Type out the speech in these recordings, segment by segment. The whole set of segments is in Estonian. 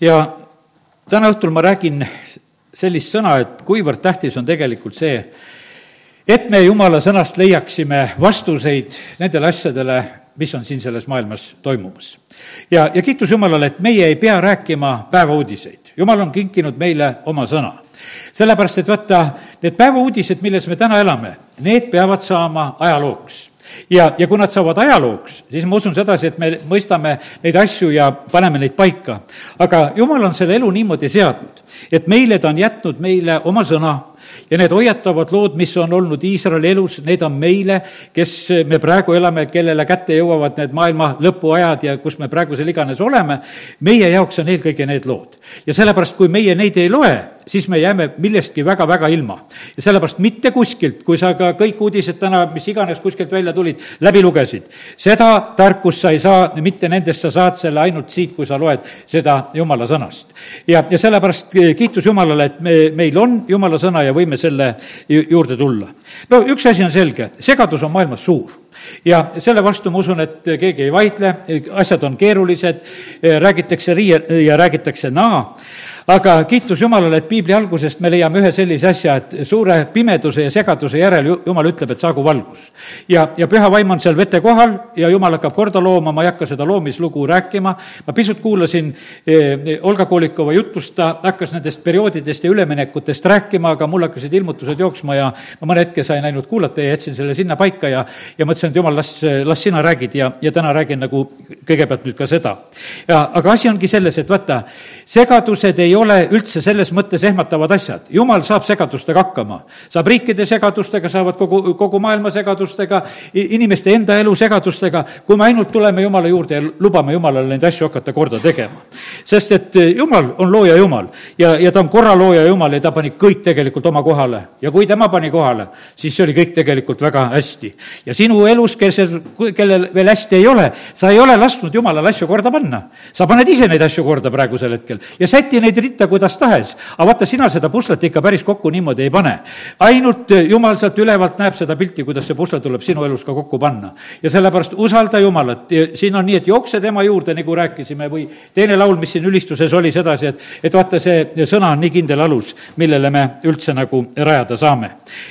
ja täna õhtul ma räägin sellist sõna, et kuivõrd tähtis on tegelikult see, et me Jumala sõnast leiaksime vastuseid nendele asjadele, mis on siin selles maailmas toimumas. ja, ja kiitus Jumalale, et meie ei pea rääkima päevauudiseid. Jumal on kinkinud meile oma sõna. sellepärast, et vaata, need päevauudised, milles me täna elame, need peavad saama ajalooks ja, ja kui nad saavad ajalooks, siis ma usun sedasi, et me mõistame neid asju ja paneme neid paika. aga jumal on selle elu niimoodi seadnud, et meile ta on jätnud meile oma sõna ja need hoiatavad lood, mis on olnud Iisraeli elus, need on meile, kes me praegu elame, kellele kätte jõuavad need maailma lõpuajad ja kus me praegusel iganes oleme, meie jaoks on eelkõige need lood. ja sellepärast, kui meie neid ei loe, siis me jääme millestki väga-väga ilma. ja sellepärast mitte kuskilt, kui sa ka kõik uudised täna, mis iganes kuskilt välja tulid, läbi lugesid, seda tarkust sa ei saa, mitte nendest sa saad selle ainult siit, kui sa loed seda Jumala sõnast. ja, ja sellepärast kiitus Jumalale, et me, meil on Jumala sõna ja võime selle juurde tulla. no üks asi on selge, segadus on maailmas suur ja selle vastu ma usun, et keegi ei vaidle, asjad on keerulised, räägitakse riie ja räägitakse naa aga kiitus Jumalale, et piibli algusest me leiame ühe sellise asja, et suure pimeduse ja segaduse järel Jumal ütleb, et saagu valgus. ja, ja püha vaim on seal vete kohal ja Jumal hakkab korda looma, ma ei hakka seda loomislugu rääkima, ma pisut kuulasin eh, Olga Kolikova jutust, ta hakkas nendest perioodidest ja üleminekutest rääkima, aga mul hakkasid ilmutused jooksma ja ma mõne hetke sain ainult kuulata ja jätsin selle sinna paika ja, ja mõtlesin, et jumal, las, las sina räägid ja, ja täna räägin nagu kõigepealt nüüd ka seda. ja aga asi ongi selles, et vaata, segadused ei ole üldse selles mõttes ehmatavad asjad. jumal saab segadustega hakkama. saab riikide segadustega, saavad kogu, kogu maailma segadustega, inimeste enda elu segadustega, kui me ainult tuleme Jumala juurde ja lubame Jumalale neid asju hakata korda tegema. sest et Jumal on looja Jumal ja, ja ta on korralooja Jumal ja ta pani kõik tegelikult oma kohale. ja kui tema pani kohale, siis see oli kõik tegelikult väga hästi. ja sinu elus, kes, kellel veel hästi ei ole, sa ei ole lasknud Jumalale asju korda panna. sa paned ise neid asju korda praegusel hetkel ja säti neid ritta kuidas tahes. aga vaata, sina seda puslet ikka päris kokku niimoodi ei pane. ainult eh, Jumal sealt ülevalt näeb seda pilti, kuidas see pusle tuleb sinu elus ka kokku panna. ja sellepärast usalda Jumalat, siin on nii, et jookse tema juurde, nagu rääkisime, või teine laul, mis siin ülistuses oli sedasi, et, et vaata, see sõna on nii kindel alus, millele me üldse nagu rajada saame.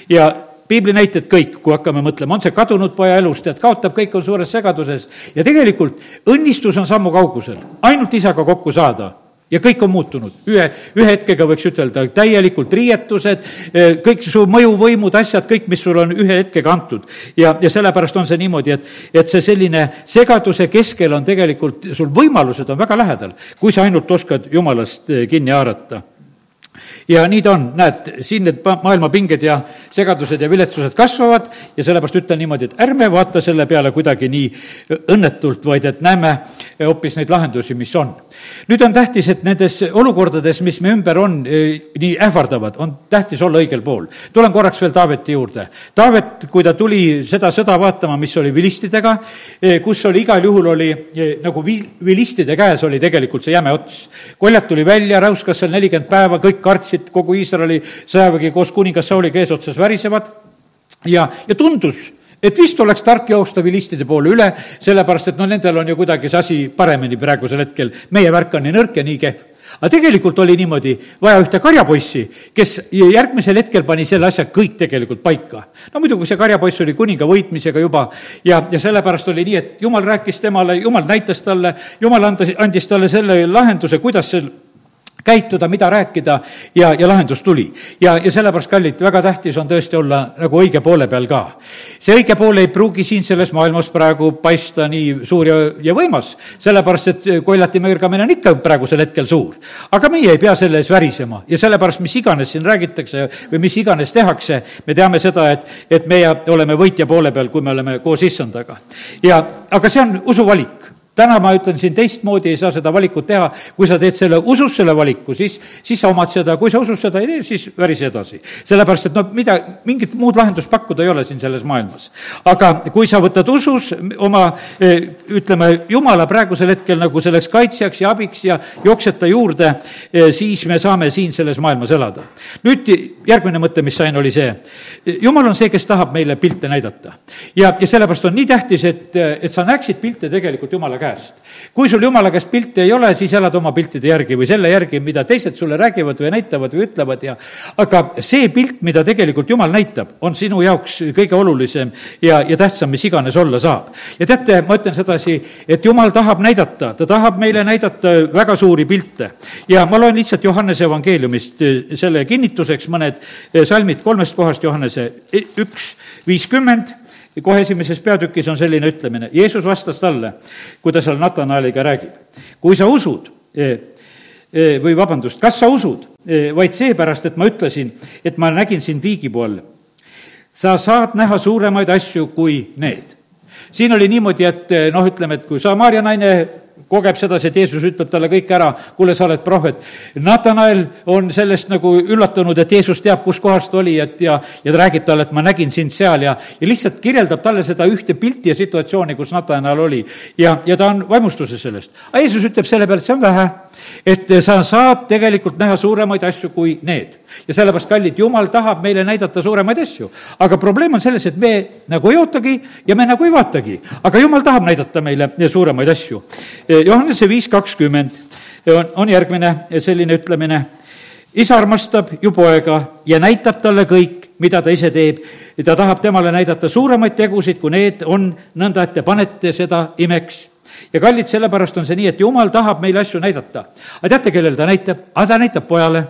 ja piibli näited kõik, kui hakkame mõtlema, on see kadunud poja elus, tead, kaotab, kõik on suures segaduses ja tegelikult õnnistus on sammu kaugusel, ainult isaga kokku saada ja kõik on muutunud, ühe, ühe hetkega võiks ütelda, täielikult riietused, eh, kõik su mõjuvõimud, asjad, kõik, mis sul on ühe hetkega antud. ja, ja sellepärast on see niimoodi, et, et see selline segaduse keskel on tegelikult, sul võimalused on väga lähedal, kui sa ainult oskad jumalast eh, kinni haarata ja nii ta on, näed, siin need maailma pinged ja segadused ja viletsused kasvavad ja sellepärast ütlen niimoodi, et ärme vaata selle peale kuidagi nii õnnetult, vaid et näeme hoopis neid lahendusi, mis on. nüüd on tähtis, et nendes olukordades, mis me ümber on, eh, nii ähvardavad, on tähtis olla õigel pool. tulen korraks veel Taaveti juurde. Taavet, kui ta tuli seda sõda vaatama, mis oli vilistidega, eh, kus oli igal juhul oli eh, nagu vi-, vilistide käes oli tegelikult see jäme ots. koljat tuli välja, räuskas seal nelikümmend päeva, kõik kartsid, kogu Iisraeli sõjavägi koos kuningas Saoliga eesotsas värisevad ja, ja tundus, et vist oleks tark joosta vilistide poole üle, sellepärast et no nendel on ju kuidagi see asi paremini praegusel hetkel, meie värk on nii nõrk ja nii kehv. Aga tegelikult oli niimoodi, vaja ühte karjapoissi, kes järgmisel hetkel pani selle asja kõik tegelikult paika. no muidugi see karjapoiss oli kuninga võitmisega juba ja, ja sellepärast oli nii, et jumal rääkis temale, jumal näitas talle, jumal anda, andis talle selle lahenduse, kuidas see käituda, mida rääkida ja, ja lahendus tuli. ja, ja sellepärast, kallid, väga tähtis on tõesti olla nagu õige poole peal ka. see õige pool ei pruugi siin selles maailmas praegu paista nii suur ja, ja võimas, sellepärast et koljati mürgamine on ikka praegusel hetkel suur. aga meie ei pea selle ees värisema ja sellepärast, mis iganes siin räägitakse või mis iganes tehakse, me teame seda, et, et meie oleme võitja poole peal, kui me oleme koos issandaga. ja, aga see on usuvalik täna ma ütlen siin teistmoodi, ei saa seda valikut teha, kui sa teed selle usus selle valiku, siis, siis sa omad seda, kui sa usus seda ei tee, siis värise edasi. sellepärast, et noh, mida, mingit muud lahendust pakkuda ei ole siin selles maailmas. aga kui sa võtad usus oma eh, ütleme, Jumala praegusel hetkel nagu selleks kaitsjaks ja abiks ja jooksed ta juurde, eh, siis me saame siin selles maailmas elada. nüüd järgmine mõte, mis sain, oli see, jumal on see, kes tahab meile pilte näidata. ja, ja sellepärast on nii tähtis, et, et sa näeksid pilte tegelikult Jumala käest. Kui sul Jumala käest pilte ei ole, siis elad oma piltide järgi või selle järgi, mida teised sulle räägivad või näitavad või ütlevad ja aga see pilt, mida tegelikult Jumal näitab, on sinu jaoks kõige olulisem ja, ja tähtsam, mis iganes olla saab. ja teate, ma ütlen sedasi, et Jumal tahab näidata, ta tahab meile näidata väga suuri pilte. ja ma loen lihtsalt Johannese evangeeliumist selle kinnituseks mõned eh, salmid kolmest kohast, Johannese üks viiskümmend kohe esimeses peatükis on selline ütlemine, Jeesus vastas talle, kui ta seal Natanaeliga räägib. kui sa usud, eh, eh, või vabandust, kas sa usud vaid seepärast, et ma ütlesin, et ma nägin sind viigipuu all, sa saad näha suuremaid asju kui need. siin oli niimoodi, et noh, ütleme, et kui Samaria naine kogeb sedasi, et Jeesus ütleb talle kõik ära, kuule, sa oled prohvet. Natanael on sellest nagu üllatunud, et Jeesus teab, kus kohas ta oli, et ja, ja ta räägib talle, et ma nägin sind seal ja, ja lihtsalt kirjeldab talle seda ühte pilti ja situatsiooni, kus Natanael oli. ja, ja ta on vaimustuses sellest. aga Jeesus ütleb selle peale, et see on vähe, et sa saad tegelikult näha suuremaid asju kui need. Ja sellepärast, kallid, Jumal tahab meile näidata suuremaid asju. aga probleem on selles, et me nagu ei ootagi ja me nagu ei vaatagi. aga Jumal tahab näidata meile suuremaid asju Johannese viis kakskümmend on, on järgmine selline ütlemine. isa armastab ju poega ja näitab talle kõik, mida ta ise teeb. ta tahab temale näidata suuremaid tegusid, kui need on, nõnda et te panete seda imeks ja kallid, sellepärast on see nii, et jumal tahab meile asju näidata. aga teate, kellele ta näitab? aga ta näitab pojale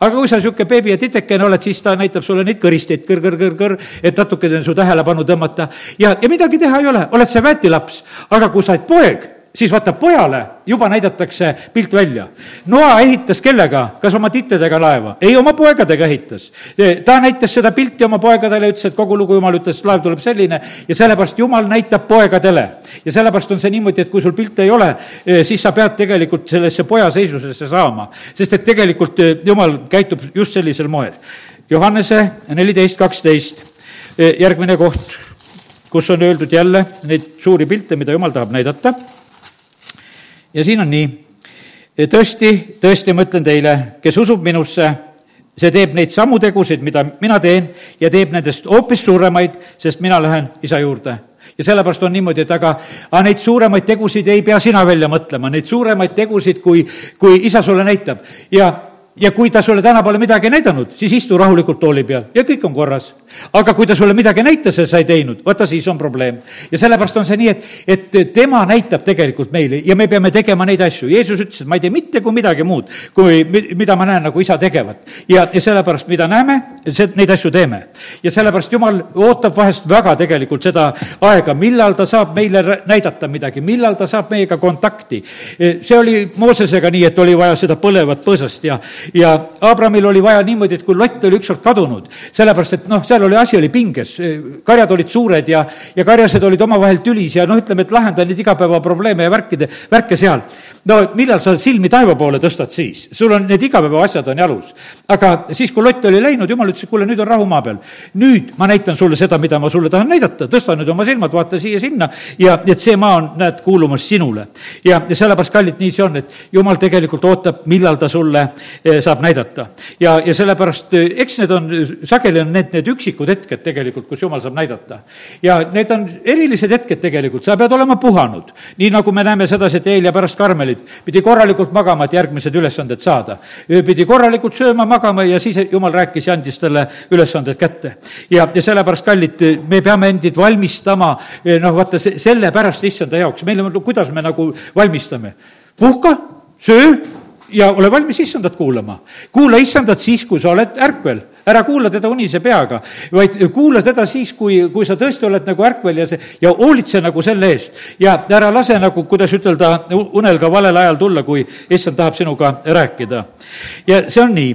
aga kui sa niisugune beebi ja titekene oled, siis ta näitab sulle neid kõristeid kõr, kõr, kõr, kõr, et natukene su tähelepanu tõmmata. ja, ja midagi teha ei ole, oled sa väetilaps, aga kui sa oled poeg siis vaata, pojale juba näidatakse pilt välja. Noa ehitas kellega, kas oma tittedega laeva? ei, oma poegadega ehitas. ta näitas seda pilti oma poegadele, ütles, et kogu lugu, jumal ütles, et laev tuleb selline ja sellepärast jumal näitab poegadele. ja sellepärast on see niimoodi, et kui sul pilte ei ole, eh, siis sa pead tegelikult sellesse poja seisusesse saama. sest et tegelikult eh, jumal käitub just sellisel moel. Johannese neliteist kaksteist, eh, järgmine koht, kus on öeldud jälle neid suuri pilte, mida jumal tahab näidata ja siin on nii, tõesti, tõesti ma ütlen teile, kes usub minusse, see teeb neid samu tegusid, mida mina teen ja teeb nendest hoopis suuremaid, sest mina lähen isa juurde ja sellepärast on niimoodi, et aga, aga neid suuremaid tegusid ei pea sina välja mõtlema, neid suuremaid tegusid, kui, kui isa sulle näitab. ja ja kui ta sulle täna pole midagi näidanud, siis istu rahulikult tooli peal ja kõik on korras. Aga kui ta sulle midagi näitas ja sa ei teinud, vaata siis on probleem. ja sellepärast on see nii, et, et tema näitab tegelikult meile ja me peame tegema neid asju. Jeesus ütles, et ma ei tee mitte kui midagi muud, kui mida ma näen, nagu isa tegevat. ja, ja sellepärast, mida näeme, see, neid asju teeme. ja sellepärast Jumal ootab vahest väga tegelikult seda aega, millal ta saab meile näidata midagi, millal ta saab meiega kontakti. see oli Moosesega nii, et oli vaja seda põlevat põõsast ja ja Abramil oli vaja niimoodi, et kui Lott oli ükskord kadunud, sellepärast et noh, seal oli, asi oli pinges, karjad olid suured ja, ja karjased olid omavahel tülis ja noh, ütleme, et lahenda neid igapäevaprobleeme ja värkide, värke seal. no millal sa silmi taeva poole tõstad siis? sul on need igapäevaasjad on jalus. aga siis, kui Lott oli läinud, jumal ütles, et kuule, nüüd on rahu maa peal. nüüd ma näitan sulle seda, mida ma sulle tahan näidata, tõsta nüüd oma silmad, vaata siia-sinna ja et see maa on, näed, kuulumas sinule. ja, ja sellepärast, kallid, nii see on, et jumal tegelikult ootab, millal ta sulle Eh, saab näidata. ja, ja sellepärast eh, eks need on, sageli on need, need üksikud hetked tegelikult, kus jumal saab näidata. ja need on erilised hetked tegelikult, sa pead olema puhanud. nii nagu me näeme sedasi, et Eelia pärast Karmelit pidi korralikult magama, et järgmised ülesanded saada. pidi korralikult sööma, magama ja siis jumal rääkis ja andis talle ülesanded kätte. ja, ja sellepärast, kallid, me peame endid valmistama, eh, noh, vaata, selle pärast issanda jaoks, meil on, kuidas me nagu valmistame. puhka, söö ja ole valmis issandat kuulama. kuula issandat siis, kui sa oled ärkvel, ära kuula teda unise peaga, vaid kuula teda siis, kui, kui sa tõesti oled nagu ärkvel ja see, ja hoolitse nagu selle eest. ja ära lase nagu, kuidas ütelda, unel ka valel ajal tulla, kui issand tahab sinuga rääkida. ja see on nii.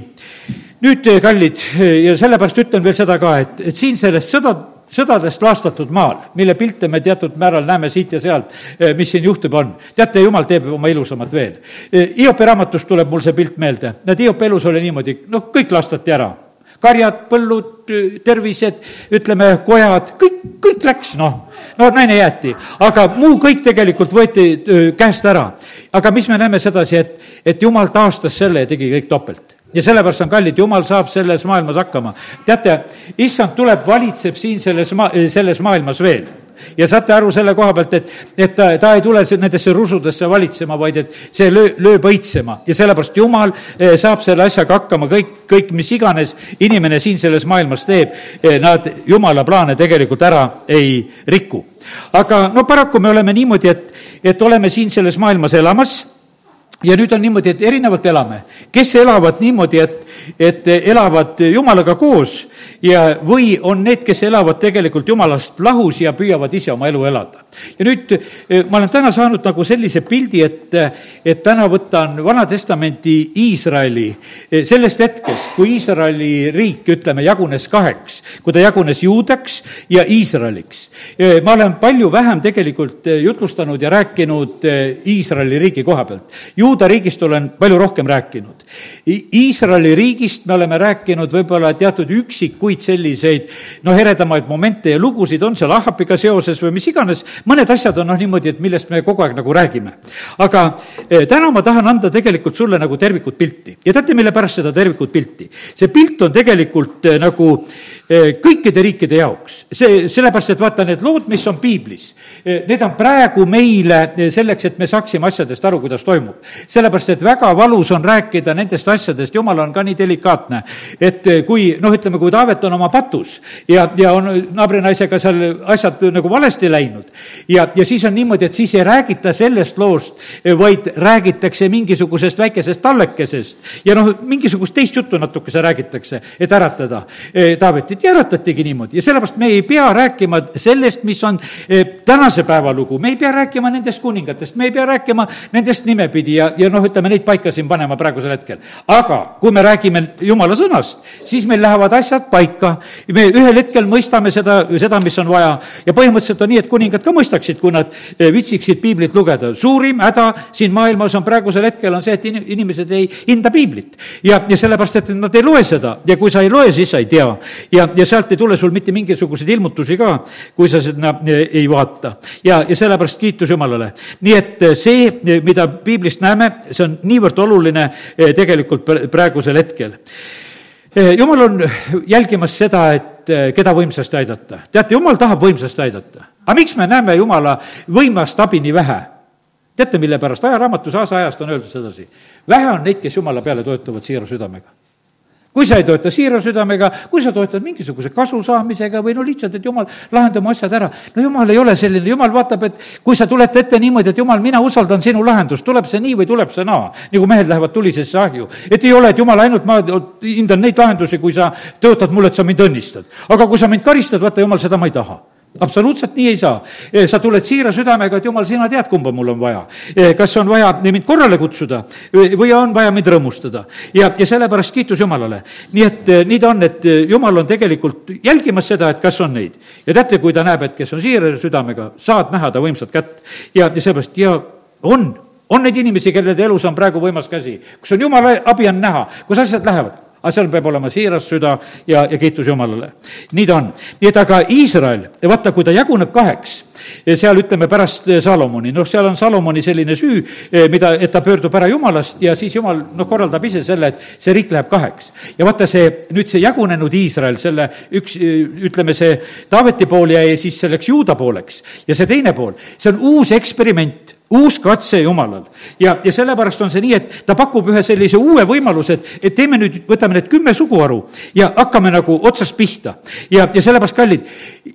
nüüd, kallid, ja sellepärast ütlen veel seda ka, et, et siin selles sõda sõdadest laastatud maal, mille pilte me teatud määral näeme siit ja sealt, eh, mis siin juhtub, on. teate, jumal teeb oma ilusamat veel. Eh, Hiopi raamatust tuleb mul see pilt meelde. näed, Hiopi elus oli niimoodi, noh, kõik laastati ära. karjad, põllud, tervised, ütleme, kojad, kõik, kõik läks, noh. no naine jäeti, aga muu kõik tegelikult võeti käest ära. aga mis me näeme sedasi, et, et jumal taastas selle ja tegi kõik topelt ja sellepärast on kallid, jumal saab selles maailmas hakkama. teate, issand tuleb, valitseb siin selles maa, selles maailmas veel ja saate aru selle koha pealt, et, et ta, ta ei tule nendesse rusudesse valitsema, vaid et see löö, lööb õitsema ja sellepärast Jumal eh, saab selle asjaga hakkama, kõik, kõik, mis iganes inimene siin selles maailmas teeb, eh, nad Jumala plaane tegelikult ära ei riku. aga no paraku me oleme niimoodi, et, et oleme siin selles maailmas elamas ja nüüd on niimoodi, et erinevalt elame. kes elavad niimoodi, et, et elavad Jumalaga koos ja, või on need, kes elavad tegelikult Jumalast lahus ja püüavad ise oma elu elada. ja nüüd eh, ma olen täna saanud nagu sellise pildi, et, et täna võtan Vana-testamenti Iisraeli eh, sellest hetkest, kui Iisraeli riik, ütleme, jagunes kaheks, kui ta jagunes juudaks ja Iisraeliks. Eh, ma olen palju vähem tegelikult jutlustanud ja rääkinud Iisraeli riigi koha pealt Juuda riigist olen palju rohkem rääkinud. Iisraeli riigist me oleme rääkinud võib-olla teatud üksikuid selliseid noh, eredamaid momente ja lugusid on seal Ahapiga seoses või mis iganes, mõned asjad on noh, niimoodi, et millest me kogu aeg nagu räägime. aga eh, täna ma tahan anda tegelikult sulle nagu tervikut pilti ja teate, mille pärast seda tervikut pilti? see pilt on tegelikult eh, nagu eh, kõikide riikide jaoks. see, sellepärast, et vaata, need lood, mis on piiblis, need on praegu meile selleks, et me saaksime asjadest aru, kuidas toimub sellepärast, et väga valus on rääkida nendest asjadest, jumal on ka nii delikaatne, et kui noh, ütleme, kui Taavet on oma patus ja, ja on naabrinaisega seal asjad nagu valesti läinud ja, ja siis on niimoodi, et siis ei räägita sellest loost, vaid räägitakse mingisugusest väikesest tallekesest ja noh, mingisugust teist juttu natukese räägitakse, et äratada Taavetit. Ja äratatigi niimoodi. Ja sellepärast me ei pea rääkima sellest, mis on tänase päeva lugu, me ei pea rääkima nendest kuningatest, me ei pea rääkima nendest nimepidi ja, ja noh, ütleme neid paika siin panema praegusel hetkel. Aga kui me räägime jumala sõnast, siis meil lähevad asjad paika, me ühel hetkel mõistame seda, seda, mis on vaja ja põhimõtteliselt on nii, et kuningad ka mõistaksid, kui nad eh, vitsiksid piiblit lugeda. suurim häda siin maailmas on praegusel hetkel on see, et inimesed ei hinda piiblit. ja, ja sellepärast, et nad ei loe seda ja kui sa ei loe, siis sa ei tea. ja, ja sealt ei tule sul mitte mingisuguseid ilmutusi ka, kui sa seda eh, ei vaata. ja, ja sellepärast kiitus Jumalale. nii et eh, see, mida piiblist näeme, see on niivõrd oluline tegelikult praegusel hetkel. Eh, jumal on jälgimas seda, et eh, keda võimsasti aidata. teate, jumal tahab võimsasti aidata. aga miks me näeme Jumala võimast abi nii vähe? teate, mille pärast? ajaraamatus aastaajast on öeldud sedasi. vähe on neid, kes Jumala peale toetuvad siira südamega kui sa ei toeta siira südamega, kui sa toetad mingisuguse kasu saamisega või no lihtsalt, et jumal, lahenda oma asjad ära. no jumal ei ole selline, jumal vaatab, et kui sa tuled ette niimoodi, et jumal, mina usaldan sinu lahendust, tuleb see nii või tuleb see naa. nagu mehed lähevad tulisesse ahju. et ei ole, et jumal, ainult ma hindan neid lahendusi, kui sa tõotad mulle, et sa mind õnnistad. aga kui sa mind karistad, vaata jumal, seda ma ei taha absoluutselt nii ei saa. E, sa tuled siira südamega, et jumal, sina tead, kumba mul on vaja. E, kas on vaja mind korrale kutsuda või on vaja mind rõõmustada. ja, ja sellepärast kiitus Jumalale. nii et e, nii ta on, et Jumal on tegelikult jälgimas seda, et kas on neid. ja teate, kui ta näeb, et kes on siira südamega, saad näha ta võimsat kätt. ja, ja sellepärast ja on, on neid inimesi, kelle elus on praegu võimas käsi, kus on Jumala abi on näha, kus asjad lähevad aga seal peab olema siiras süda ja, ja kiitus Jumalale. nii ta on. nii et aga Iisrael, vaata, kui ta jaguneb kaheks, seal ütleme pärast Salomoni, noh, seal on Salomoni selline süü, eh, mida, et ta pöördub ära Jumalast ja siis Jumal, noh, korraldab ise selle, et see riik läheb kaheks. ja vaata see, nüüd see jagunenud Iisrael, selle üks, ütleme, see Taaveti pool jäi siis selleks Juuda pooleks ja see teine pool, see on uus eksperiment uus katse Jumalal. ja, ja sellepärast on see nii, et ta pakub ühe sellise uue võimaluse, et, et teeme nüüd, võtame need kümme suguharu ja hakkame nagu otsast pihta. ja, ja sellepärast, kallid,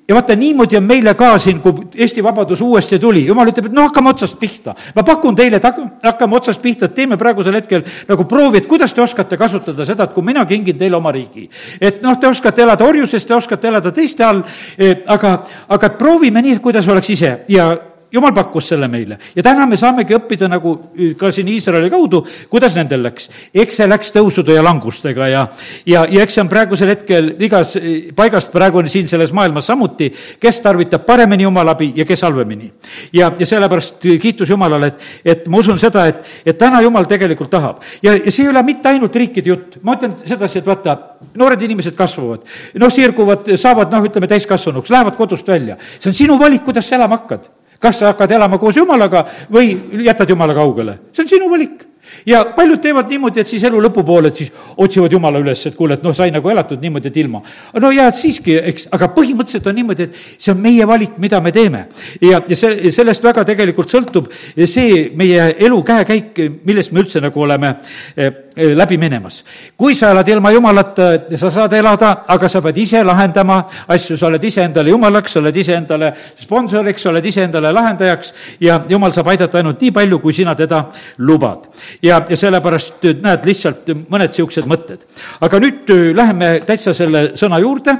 ja vaata, niimoodi on meile ka siin, kui Eesti Vabadus uuesti tuli, jumal ütleb, et no hakkame otsast pihta. ma pakun teile, et hakkame otsast pihta, et teeme praegusel hetkel nagu proovi, et kuidas te oskate kasutada seda, et kui mina kingin teile oma riigi. et noh, te oskate elada orjuses, te oskate elada teiste all, eh, aga, aga proovime nii, et kuidas oleks ise ja jumal pakkus selle meile ja täna me saamegi õppida nagu ka siin Iisraeli kaudu, kuidas nendel läks. eks see läks tõusude ja langustega ja, ja, ja eks see on praegusel hetkel igas paigas praegu on siin selles maailmas samuti, kes tarvitab paremini Jumala abi ja kes halvemini. ja, ja sellepärast kiitus Jumalale, et, et ma usun seda, et, et täna Jumal tegelikult tahab. ja, ja see ei ole mitte ainult riikide jutt, ma ütlen sedasi, et vaata, noored inimesed kasvavad, noh, sirguvad, saavad noh, ütleme täiskasvanuks, lähevad kodust välja. see on sinu valik, kuidas sa elama hakkad kas sa hakkad elama koos Jumalaga või jätad Jumala kaugele, see on sinu valik ja paljud teevad niimoodi, et siis elu lõpupoole, et siis otsivad Jumala üles, et kuule, et noh, sai nagu elatud niimoodi, et ilma. no ja siiski, eks, aga põhimõtteliselt on niimoodi, et see on meie valik, mida me teeme. ja, ja see, sellest väga tegelikult sõltub see meie elu käekäik, millest me üldse nagu oleme eh, eh, läbi minemas. kui sa elad ilma Jumalata, sa saad elada, aga sa pead ise lahendama asju, sa oled iseendale Jumalaks, sa oled iseendale sponsoriks, sa oled iseendale lahendajaks ja Jumal saab aidata ainult nii palju, kui sina teda lubad ja, ja sellepärast näed lihtsalt mõned niisugused mõtted. aga nüüd äh, läheme täitsa selle sõna juurde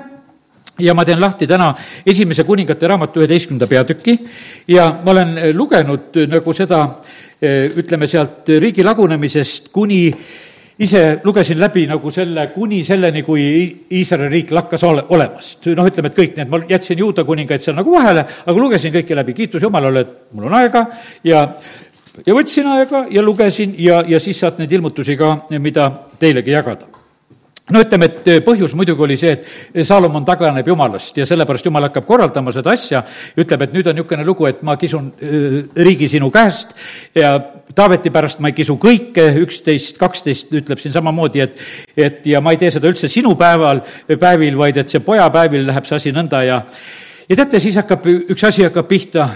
ja ma teen lahti täna esimese kuningate raamatu üheteistkümnenda peatüki ja ma olen äh, lugenud äh, nagu seda, ütleme sealt riigi lagunemisest kuni ise lugesin läbi nagu selle, kuni selleni, kui Iisraeli riik lakkas ole, olemast. noh, ütleme, et kõik need, ma jätsin juuda kuningaid seal nagu vahele, aga lugesin kõike läbi, kiitus Jumalale, et mul on aega ja ja võtsin aega ja lugesin ja, ja siis saad neid ilmutusi ka, mida teilegi jagada. No ütleme, et põhjus muidugi oli see, et Saalomon taganeb jumalast ja sellepärast jumal hakkab korraldama seda asja, ütleb, et nüüd on niisugune lugu, et ma kisun äh, riigi sinu käest ja Taaveti pärast ma ei kisu kõike, üksteist, kaksteist ütleb siin samamoodi, et et ja ma ei tee seda üldse sinu päeval, päevil, vaid et see poja päevil läheb see asi nõnda ja ja teate, siis hakkab, üks asi hakkab pihta,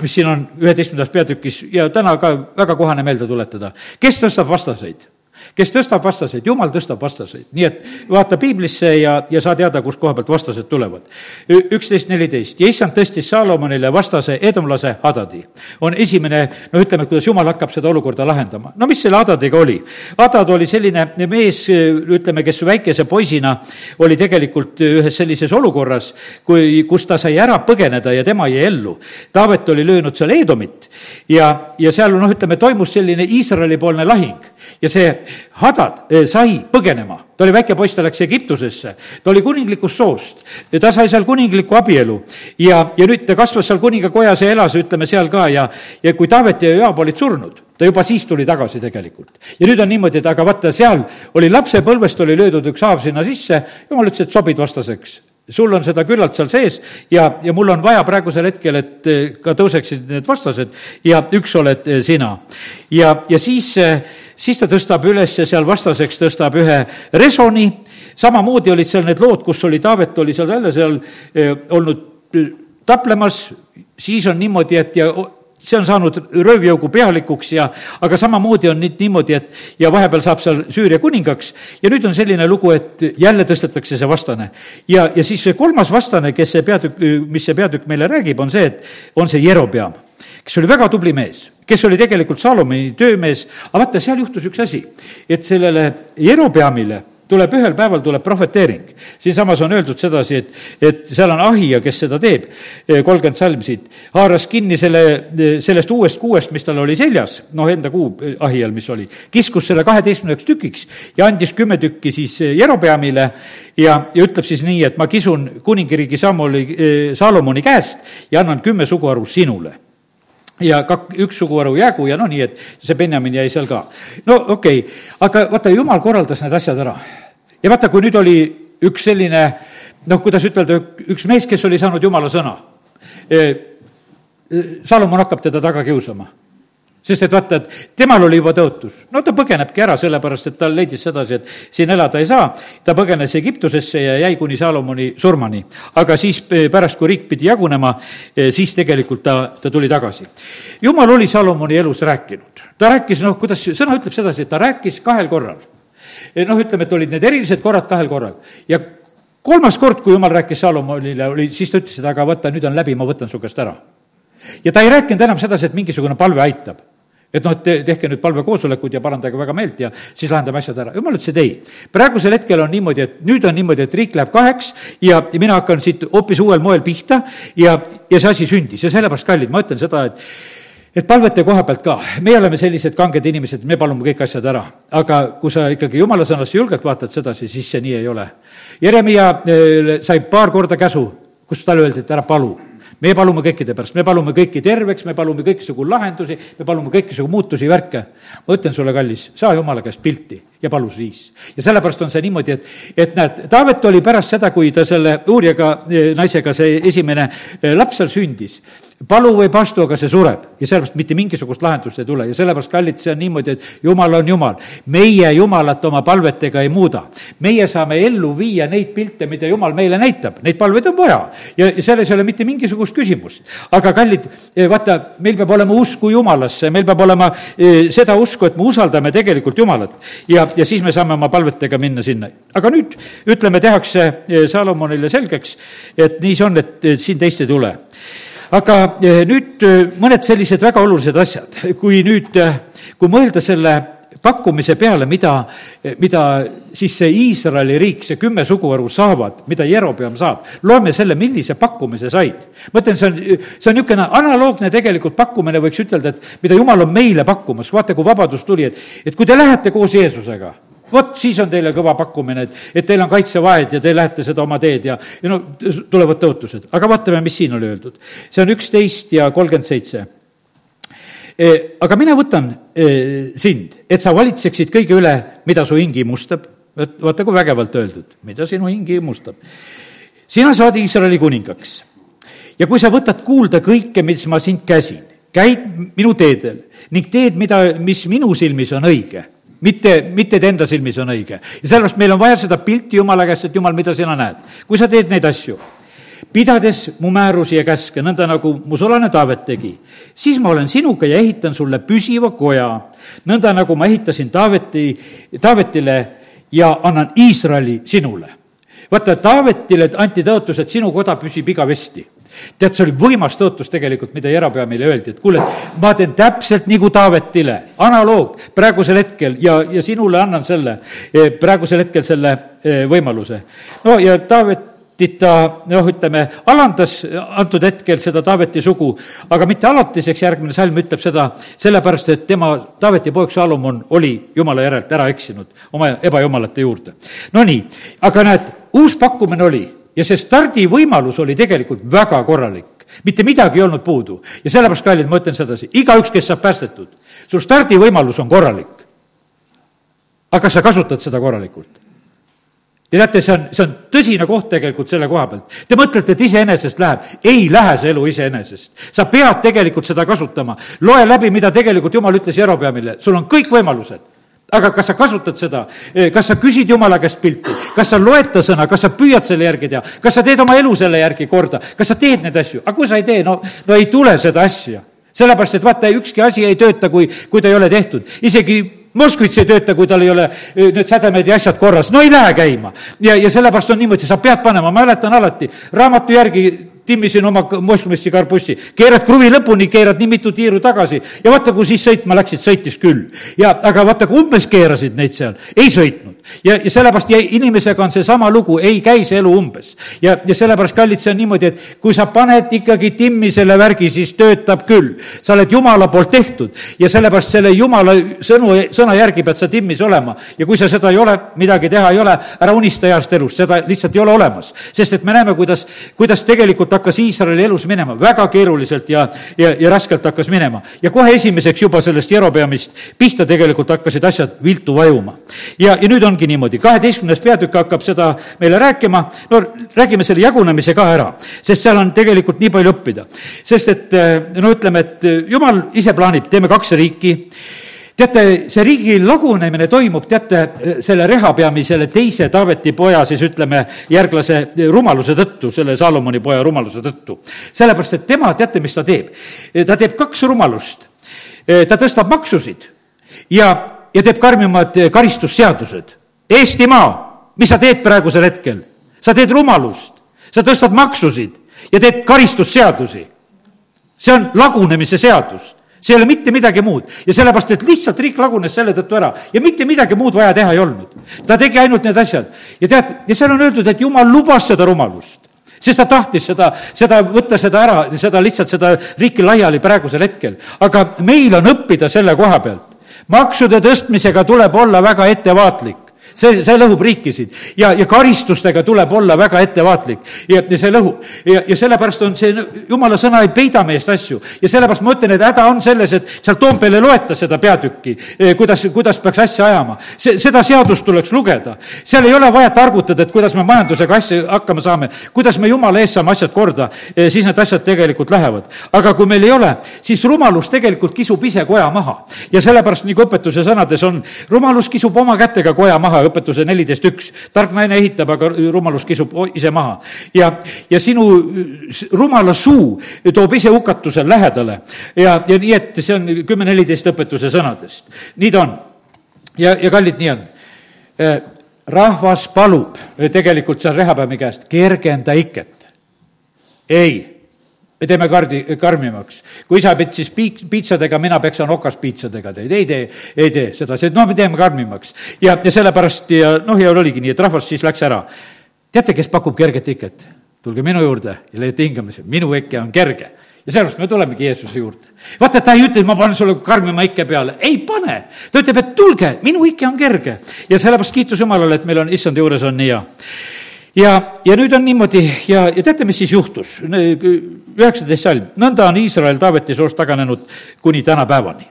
mis siin on üheteistkümnendas peatükis ja täna ka väga kohane meelde tuletada. kes tõstab vastaseid? Kes tõstab vastaseid, jumal tõstab vastaseid, nii et vaata piiblisse ja, ja saa teada, kust koha pealt vastased tulevad. üksteist, neliteist ja issand tõstis Saalomonile vastase edomlase Hadadi. on esimene, no ütleme, kuidas jumal hakkab seda olukorda lahendama. no mis selle Hadadiga oli? Hadad oli selline mees, ütleme, kes väikese poisina oli tegelikult ühes sellises olukorras, kui, kus ta sai ära põgeneda ja tema jäi ellu. Taavet oli löönud seal Edomit ja, ja seal noh, ütleme, toimus selline Iisraeli-poolne lahing ja see Hadad eh, sai põgenema, ta oli väike poiss, ta läks Egiptusesse, ta oli kuninglikust soost, ta sai seal kuningliku abielu. Ja, ja nüüd ta kasvas seal kuningakojas ja elas, ütleme, seal ka. Ja, ja kui Taavet ja Joab olid surnud, ta juba siis tuli tagasi tegelikult. ja nüüd on niimoodi, et aga vaata, seal oli lapsepõlvest oli löödud üks haav sinna sisse, jumal ütles, et sobid vastaseks sul on seda küllalt seal sees ja, ja mul on vaja praegusel hetkel, et eh, ka tõuseksid need vastased ja üks oled eh, sina. ja, ja siis, eh, siis ta tõstab üles seal vastaseks, tõstab ühe resoni, samamoodi olid seal need lood, kus oli, Taavet oli seal jälle seal olnud taplemas, siis on niimoodi, et ja see on saanud röövjõugu pealikuks ja, aga samamoodi on nüüd niimoodi, et ja vahepeal saab seal Süüria kuningaks ja nüüd on selline lugu, et jälle tõstetakse see vastane. ja, ja siis see kolmas vastane, kes see peatükk, mis see peatükk meile räägib, on see, et on see Jerobeam, kes oli väga tubli mees kes oli tegelikult Saalomoni töömees, aga vaata, seal juhtus üks asi, et sellele Jerobeamile tuleb ühel päeval, tuleb prohveteering. siinsamas on öeldud sedasi, et, et seal on ahija, kes seda teeb, kolmkümmend salm siit, haaras kinni selle, sellest uuest kuuest, mis tal oli seljas, noh, enda kuu ahijal, mis oli, kiskus selle kaheteistkümneks tükiks ja andis kümme tükki siis Jerobeamile ja, ja ütleb siis nii, et ma kisun kuningriigi Samoli, Saalomoni käest ja annan kümme suguharu sinule ja kak-, üks suguharu jäägu ja noh, nii et see Benjamin jäi seal ka. no okei okay., aga vaata, jumal korraldas need asjad ära ja vaata, kui nüüd oli üks selline noh, kuidas ütelda, üks mees, kes oli saanud jumala sõna. E, e, Salomon hakkab teda taga kiusama sest et vaata, et temal oli juba tõotus. no ta põgenebki ära, sellepärast et ta leidis sedasi, et siin elada ei saa. ta põgenes Egiptusesse ja jäi kuni Salomoni surmani. aga siis e, pärast, kui riik pidi jagunema, siis tegelikult ta, ta tuli tagasi. jumal oli Salomoni elus rääkinud. ta rääkis, noh, kuidas sõna ütleb sedasi, et ta rääkis kahel korral noh, ütleme, et olid need erilised korrad kahel korral ja kolmas kord, kui jumal rääkis Salomonile, oli, siis ta ütles, et aga vaata, nüüd on läbi, ma võtan su käest ära. ja ta ei rääkinud enam sedasi, et mingisugune palve aitab et noh, et te, tehke nüüd palvekoosolekud ja parandage väga meelt ja siis lahendame asjad ära. jumal ütles, et ei. praegusel hetkel on niimoodi, et nüüd on niimoodi, et riik läheb kaheks ja mina hakkan siit hoopis uuel moel pihta ja, ja see asi sündis ja sellepärast, kallid, ma ütlen seda, et et palvete koha pealt ka, meie oleme sellised kanged inimesed, me palume kõik asjad ära, aga kui sa ikkagi jumala sõnasse julgelt vaatad sedasi, siis see nii ei ole. Jeremiah eh, sai paar korda käsu, kus talle öeldi, et ära palu me palume kõikide pärast, me palume kõiki terveks, me palume kõiksugu lahendusi, me palume kõiksugu muutusi, värke. ma ütlen sulle, kallis, saa jumala käest pilti ja palus viis. ja sellepärast on see niimoodi, et, et näed, Taavet oli pärast seda, kui ta selle uurijaga, naisega, see esimene laps seal sündis, palu või pastu, aga see sureb ja sellepärast mitte mingisugust lahendust ei tule ja sellepärast, kallid, see on niimoodi, et jumal on jumal. meie jumalat oma palvetega ei muuda. meie saame ellu viia neid pilte, mida jumal meile näitab, neid palveid on vaja ja selles ei ole mitte mingisugust küsimust. aga kallid, eh, vaata, meil peab olema usku jumalasse, meil peab olema eh, seda usku, et me usaldame tegelikult jumalat ja, ja siis me saame oma palvetega minna sinna. aga nüüd ütleme, tehakse eh, Salomonile selgeks, et nii see on, et siin teist ei tule aga eh, nüüd eh, mõned sellised väga olulised asjad, kui nüüd, eh, kui mõelda selle pakkumise peale, mida, mida siis see Iisraeli riik, see kümme suguharu saavad, mida Jerobeam saab. loeme selle, millise pakkumise said. ma ütlen, see on, see on niisugune analoogne tegelikult pakkumine, võiks ütelda, et mida Jumal on meile pakkumas, vaata, kui vabadus tuli, et, et kui te lähete koos Jeesusega vot siis on teile kõva pakkumine, et, et teil on kaitsevahed ja te lähete seda oma teed ja, ja no tulevad tõotused. aga vaatame, mis siin oli öeldud. see on üksteist ja kolmkümmend seitse. E, aga mina võtan e, sind, et sa valitseksid kõige üle, mida su hing imustab. vaata, kui vägevalt öeldud, mida sinu hing imustab. sina saad Iisraeli kuningaks ja kui sa võtad kuulda kõike, mis ma sind käsin, käid minu teedel ning teed, mida, mis minu silmis on õige mitte, mitte et enda silmis on õige. ja sellepärast meil on vaja seda pilti Jumala käest, et Jumal, mida sina näed. kui sa teed neid asju, pidades mu määrusi ja käske, nõnda nagu mu sulane Taavet tegi, siis ma olen sinuga ja ehitan sulle püsiva koja, nõnda nagu ma ehitasin Taaveti, Taavetile ja annan Iisraeli sinule. Vaata, Taavetile anti tõotus, et sinu koda püsib igavesti tead, see oli võimas tõotus tegelikult, mida Jerobeamile öeldi, et kuule, ma teen täpselt nagu Taavetile, analoog praegusel hetkel ja, ja sinule annan selle, eh, praegusel hetkel selle eh, võimaluse. no ja Taavet ta noh, ütleme, alandas antud hetkel seda Taaveti sugu, aga mitte alatiseks, järgmine salm ütleb seda sellepärast, et tema, Taaveti poeg Salomon oli jumala järelt ära eksinud oma ebajumalate juurde. Nonii, aga näed, uus pakkumine oli ja see stardivõimalus oli tegelikult väga korralik. mitte midagi ei olnud puudu. ja sellepärast, kallid, ma ütlen sedasi, igaüks, kes saab päästetud, sul stardivõimalus on korralik. aga sa kasutad seda korralikult? ja teate, see on, see on tõsine koht tegelikult selle koha pealt. Te mõtlete, et iseenesest läheb. ei lähe see elu iseenesest. sa pead tegelikult seda kasutama. loe läbi, mida tegelikult Jumal ütles Jerobeamile, sul on kõik võimalused aga kas sa kasutad seda, kas sa küsid Jumala käest pilti, kas sa loed ta sõna, kas sa püüad selle järgi teha, kas sa teed oma elu selle järgi korda, kas sa teed neid asju, aga kui sa ei tee, no, no ei tule seda asja. sellepärast, et vaata, ükski asi ei tööta, kui, kui ta ei ole tehtud, isegi Moskvitš ei tööta, kui tal ei ole eh, need sädemed ja asjad korras, no ei lähe käima. ja, ja sellepärast on niimoodi, sa pead panema, ma mäletan alati, raamatu järgi timmisin oma Moskvisse karbussi, keerad kruvi lõpuni, keerad nii mitu tiiru tagasi ja vaata, kui siis sõitma läksid, sõitis küll. ja aga vaata, kui umbes keerasid neid seal, ei sõitnud. ja, ja sellepärast jäi, inimesega on seesama lugu, ei käi see elu umbes. ja, ja sellepärast, kallid, see on niimoodi, et kui sa paned ikkagi timmi selle värgi, siis töötab küll. sa oled Jumala poolt tehtud ja sellepärast selle Jumala sõnu, sõna järgi pead sa timmis olema. ja kui sa seda ei ole, midagi teha ei ole, ära unista heast elust, seda lihtsalt ei ole olemas. sest et me näeme, kuidas, kuidas tegelikult tegelikult hakkas Iisraeli elus minema väga keeruliselt ja, ja, ja raskelt hakkas minema. ja kohe esimeseks juba sellest Jerobeamist pihta tegelikult hakkasid asjad viltu vajuma. ja, ja nüüd ongi niimoodi, kaheteistkümnes peatükk hakkab seda meile rääkima, no räägime selle jagunemise ka ära, sest seal on tegelikult nii palju õppida. sest et no ütleme, et jumal ise plaanib, teeme kaks riiki teate, see riigi lagunemine toimub, teate, selle Rehabeami, selle teise Taaveti poja, siis ütleme, järglase rumaluse tõttu, selle Saalomoni poja rumaluse tõttu. sellepärast, et tema, teate, mis ta teeb? ta teeb kaks rumalust. ta tõstab maksusid ja, ja teeb karmimad karistusseadused. Eestimaa, mis sa teed praegusel hetkel? sa teed rumalust, sa tõstad maksusid ja teed karistusseadusi. see on lagunemise seadus see ei ole mitte midagi muud ja sellepärast, et lihtsalt riik lagunes selle tõttu ära ja mitte midagi muud vaja teha ei olnud. ta tegi ainult need asjad ja tead, ja seal on öeldud, et jumal lubas seda rumalust sest ta tahtis seda, seda, võtta seda ära, seda lihtsalt, seda riiki laiali praegusel hetkel. aga meil on õppida selle koha pealt. maksude tõstmisega tuleb olla väga ettevaatlik see, see lõhub riikisid ja, ja karistustega tuleb olla väga ettevaatlik ja, ja see lõhub. ja, ja sellepärast on see, jumala sõna ei peida meist asju ja sellepärast ma ütlen, et häda on selles, et seal Toompeal ei loeta seda peatükki, eh, kuidas, kuidas peaks asja ajama. see, seda seadust tuleks lugeda. seal ei ole vaja targutada, et kuidas me majandusega asja hakkama saame, kuidas me jumala eest saame asjad korda, eh, siis need asjad tegelikult lähevad. aga kui meil ei ole, siis rumalus tegelikult kisub ise koja maha. ja sellepärast, nagu õpetuse sõnades on, rumalus kisub oma kätega koja maha, õpetuse neliteist üks. tark naine ehitab, aga rumalus kisub ise maha. ja, ja sinu rumala suu toob ise hukatuse lähedale. ja, ja nii, et see on kümme neliteist õpetuse sõnadest. nii ta on. ja, ja kallid, nii on eh, rahvas palub tegelikult seal rehapäevi käest, kergenda iket. ei me teeme kardi, karmimaks. kui isa petsis piik-, piitsadega, mina peksan okaspiitsadega teid, ei tee, ei tee sedasi, et noh, me teeme karmimaks. ja, ja sellepärast ja noh, ja oligi nii, et rahvas siis läks ära. teate, kes pakub kerget iket? tulge minu juurde ja leiate hingamise, minu ikke on kerge ja sellepärast me tulemegi Jeesuse juurde. vaata, ta ei ütle, et ma panen sulle karmima ikke peale, ei pane. ta ütleb, et tulge, minu ikke on kerge. ja sellepärast kiitus Jumalale, et meil on, issand juures on nii hea ja, ja nüüd on niimoodi ja, ja teate, mis siis juhtus? Üheksateist salm, nõnda on Iisrael Taaveti soost taganenud kuni tänapäevani.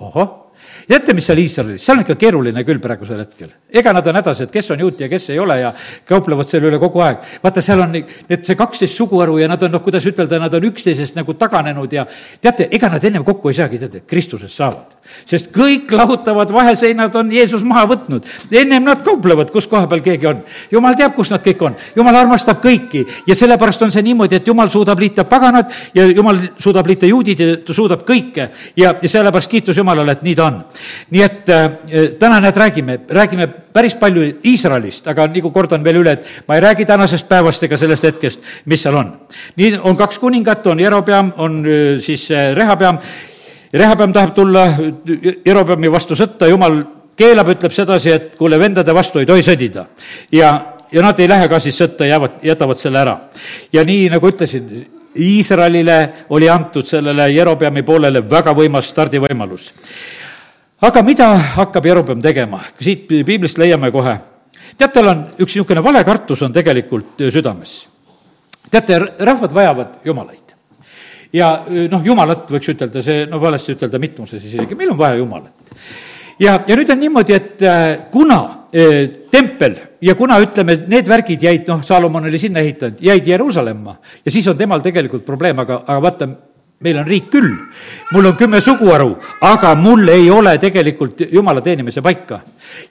ohoh teate, mis seal Iisraelis, seal on ikka keeruline küll praegusel hetkel. ega nad on hädas, et kes on juut ja kes ei ole ja kauplevad selle üle kogu aeg. vaata, seal on need, see kaksteist suguharu ja nad on, noh, kuidas ütelda, nad on üksteisest nagu taganenud ja teate, ega nad ennem kokku ei saagi, teate, Kristusest saavad. Sest kõik lahutavad vaheseinad on Jeesus maha võtnud. ennem nad kauplevad, kus koha peal keegi on. jumal teab, kus nad kõik on. jumal armastab kõiki ja sellepärast on see niimoodi, et jumal suudab liita paganad ja jumal suudab liita juudid ja ta suudab kõike ja, ja sellepärast kiitus Jumalale, et nii ta on nii et äh, täna näed, räägime, räägime päris palju Iisraelist, aga nagu kordan veel üle, et ma ei räägi tänasest päevast ega sellest hetkest, mis seal on. nii on kaks kuningat, on Jerobeam, on äh, siis äh, Rehabeam. Rehabeam tahab tulla Jerobeami vastu sõtta, jumal keelab, ütleb sedasi, et kuule, vendade vastu ei tohi sõdida. ja, ja nad ei lähe ka siis sõtta, jäävad, jätavad selle ära. ja nii, nagu ütlesin, Iisraelile oli antud sellele Jerobeami poolele väga võimas stardivõimalus aga mida hakkab Jerobeam tegema? siit piiblist leiame kohe. tead, tal on üks niisugune valekartus on tegelikult südames. teate, rahvad vajavad jumalaid. Ja noh, jumalat võiks ütelda, see, no valesti ütelda mitmuses isegi, meil on vaja jumalat. ja, ja nüüd on niimoodi, et äh, kuna äh, tempel ja kuna ütleme, need värgid jäid, noh, Saalomon oli sinna ehitanud, jäid Jeruusalemma ja siis on temal tegelikult probleem, aga, aga vaata, meil on riik küll, mul on kümme suguharu, aga mul ei ole tegelikult jumala teenimise paika.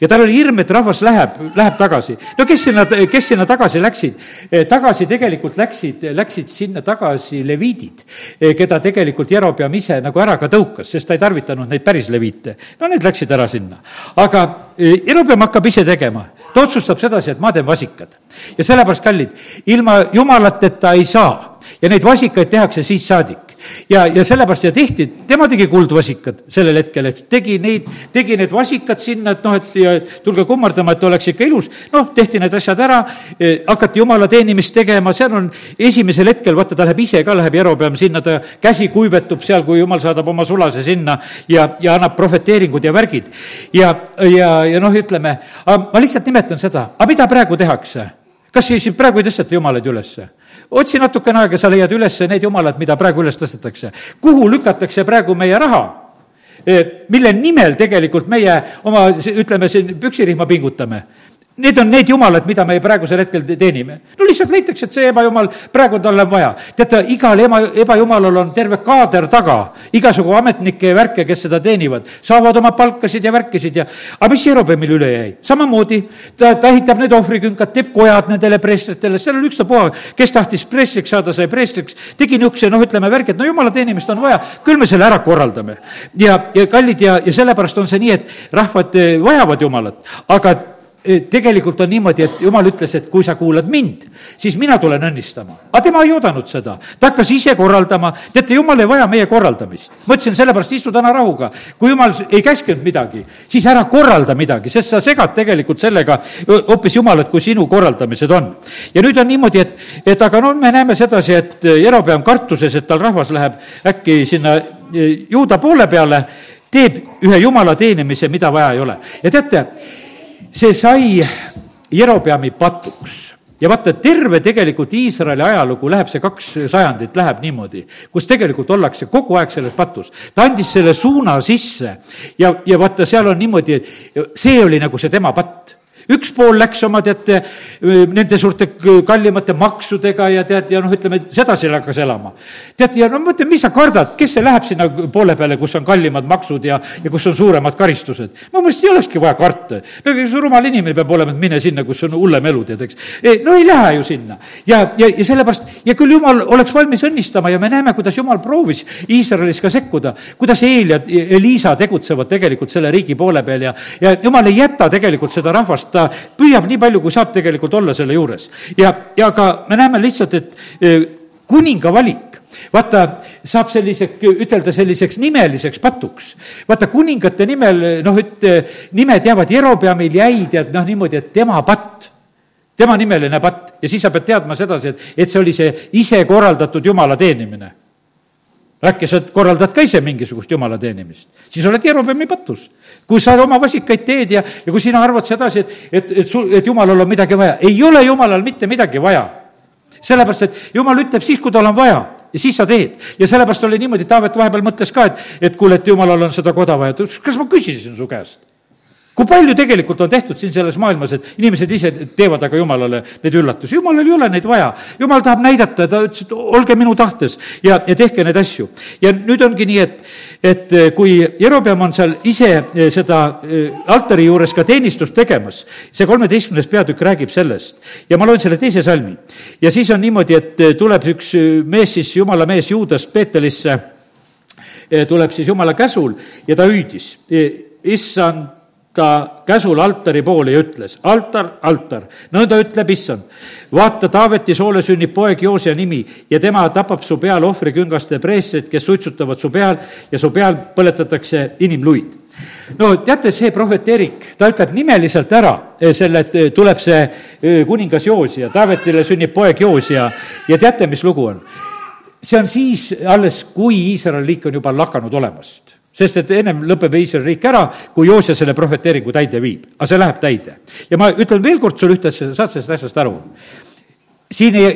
ja tal oli hirm, et rahvas läheb, läheb tagasi. no kes sinna, kes sinna tagasi läksid? Eh, tagasi tegelikult läksid, läksid sinna tagasi leviidid, eh, keda tegelikult Jerobeam ise nagu ära ka tõukas, sest ta ei tarvitanud neid päris leviite. no need läksid ära sinna. aga eh, Jerobeam hakkab ise tegema, ta otsustab sedasi, et ma teen vasikad. ja sellepärast, kallid, ilma jumalateta ei saa ja neid vasikaid tehakse siis saadik ja, ja sellepärast ja tehti, tema tegi kuldvasikad sellel hetkel, et tegi neid, tegi need vasikad sinna, et noh, et ja tulge kummardama, et oleks ikka ilus. noh, tehti need asjad ära, e, hakati jumala teenimist tegema, seal on esimesel hetkel, vaata, ta läheb ise ka, läheb Jerobeam sinna, ta käsi kuivetub seal, kui jumal saadab oma sulase sinna ja, ja annab prohveteeringud ja värgid. ja, ja, ja noh, ütleme, ma lihtsalt nimetan seda, aga mida praegu tehakse? kas siis praegu ei tõsteta jumalaid ülesse? Otsi natukene aega, sa leiad üles need jumalad, mida praegu üles tõstetakse. kuhu lükatakse praegu meie raha? Mille nimel tegelikult meie oma, ütleme siin, püksirihma pingutame Need on need jumalad, mida me praegusel hetkel teenime. no lihtsalt leitakse, et see ebajumal, praegu talle on vaja. teate, igal ema, ebajumalal on terve kaader taga, igasugu ametnikke ja värke, kes seda teenivad, saavad oma palkasid ja värkisid ja aga mis Jerobeamil üle jäi? samamoodi, ta, ta ehitab need ohvrikünkad, teeb kojad nendele preestritele, seal on ükstapuha, kes tahtis preestriks saada, sai preestriks, tegi niisuguse, noh, ütleme värgi, et no jumala teenimist on vaja, küll me selle ära korraldame. ja, ja kallid ja, ja sellepärast on see nii, et rahvad eh, vajavad jumalat, aga tegelikult on niimoodi, et jumal ütles, et kui sa kuulad mind, siis mina tulen õnnistama. aga tema ei oodanud seda, ta hakkas ise korraldama, teate, jumal ei vaja meie korraldamist. ma ütlesin, sellepärast istu täna rahuga. kui jumal ei käskinud midagi, siis ära korralda midagi, sest sa segad tegelikult sellega hoopis jumalat, kui sinu korraldamised on. ja nüüd on niimoodi, et, et aga no me näeme sedasi, et Jerobeam kartuses, et tal rahvas läheb äkki sinna juuda poole peale, teeb ühe jumala teenimise, mida vaja ei ole. ja teate, see sai Jerobeami patuks ja vaata, terve tegelikult Iisraeli ajalugu läheb see kaks sajandit, läheb niimoodi, kus tegelikult ollakse kogu aeg selles patus. ta andis selle suuna sisse ja, ja vaata, seal on niimoodi, et see oli nagu see tema patt üks pool läks oma, teate, nende suurte kallimate maksudega ja tead, ja noh, ütleme, sedasi hakkas elama. tead, ja no mõtle, mis sa kardad, kes see läheb sinna poole peale, kus on kallimad maksud ja, ja kus on suuremad karistused? mu meelest ei olekski vaja karta. no ega see rumal inimene peab olema, et mine sinna, kus on hullem elu, tead, eks. no ei lähe ju sinna. ja, ja, ja sellepärast, ja küll jumal oleks valmis õnnistama ja me näeme, kuidas jumal proovis Iisraelis ka sekkuda, kuidas Eel ja Liisa tegutsevad tegelikult selle riigi poole peal ja, ja jumal ei jäta tegelikult seda rahvast ta püüab nii palju, kui saab tegelikult olla selle juures. ja, ja ka me näeme lihtsalt, et e, kuninga valik vaata, saab sellise, ütelda selliseks nimeliseks patuks. vaata, kuningate nimel, noh, et nimed jäävad, Jerobeamil jäi tead noh, niimoodi, et tema patt tema nimeline patt ja siis sa pead teadma sedasi, et, et see oli see ise korraldatud jumala teenimine äkki sa korraldad ka ise mingisugust jumala teenimist, siis oled Jerobeami patus. kui sa oma vasikaid teed ja, ja kui sina arvad sedasi, et, et, et sul, et jumalal on midagi vaja, ei ole jumalal mitte midagi vaja. sellepärast, et jumal ütleb siis, kui tal on vaja ja siis sa teed. ja sellepärast oli niimoodi, Taavet vahepeal mõtles ka, et, et kuule, et jumalal on seda koda vaja, ta ütles, kas ma küsisin su käest kui palju tegelikult on tehtud siin selles maailmas, et inimesed ise teevad aga jumalale neid üllatusi, jumalal ei ole neid vaja. jumal tahab näidata, ta ütles, et olge minu tahtes ja, ja tehke neid asju. ja nüüd ongi nii, et, et kui Jerobeam on seal ise eh, seda eh, altari juures ka teenistust tegemas, see kolmeteistkümnes peatükk räägib sellest ja ma loen selle teise salmi. ja siis on niimoodi, et eh, tuleb üks mees siis, jumala mees Juudast Peetelisse, tuleb siis jumala käsul ja ta hüüdis, issand ta käsul altari poole ja ütles, altar, altar, nõnda ütleb issand. vaata, Taaveti soole sünnib poeg Joosia nimi ja tema tapab su peal ohvriküngaste preestrid, kes suitsutavad su peal ja su peal põletatakse inimluid no teate, see prohvet Erik, ta ütleb nimeliselt ära eh, selle, et eh, tuleb see eh, kuningas Joosia, Taavetile sünnib poeg Joosia ja teate, mis lugu on? see on siis alles, kui Iisraeli liik on juba lakanud olemast sest et ennem lõpeb Iisraeli riik ära, kui Joosja selle prohveteeringu täide viib, aga see läheb täide. ja ma ütlen veel kord sulle ühte asja, saad sellest asjast aru? siin ei,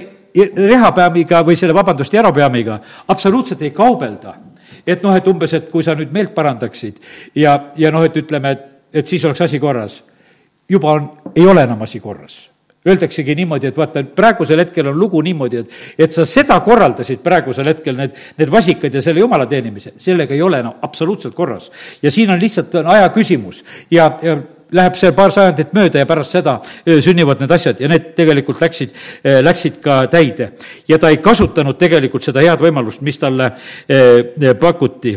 rehapeamiga või selle, vabandust, järopeamiga absoluutselt ei kaubelda. et noh, et umbes, et kui sa nüüd meelt parandaksid ja, ja noh, et ütleme, et, et siis oleks asi korras. juba on, ei ole enam asi korras Öeldaksegi niimoodi, et vaata, praegusel hetkel on lugu niimoodi, et, et sa seda korraldasid praegusel hetkel, need, need vasikad ja selle jumala teenimise, sellega ei ole enam absoluutselt korras. ja siin on lihtsalt on aja küsimus ja, ja läheb see paar sajandit mööda ja pärast seda sünnivad need asjad ja need tegelikult läksid, läksid ka täide. ja ta ei kasutanud tegelikult seda head võimalust, mis talle pakuti.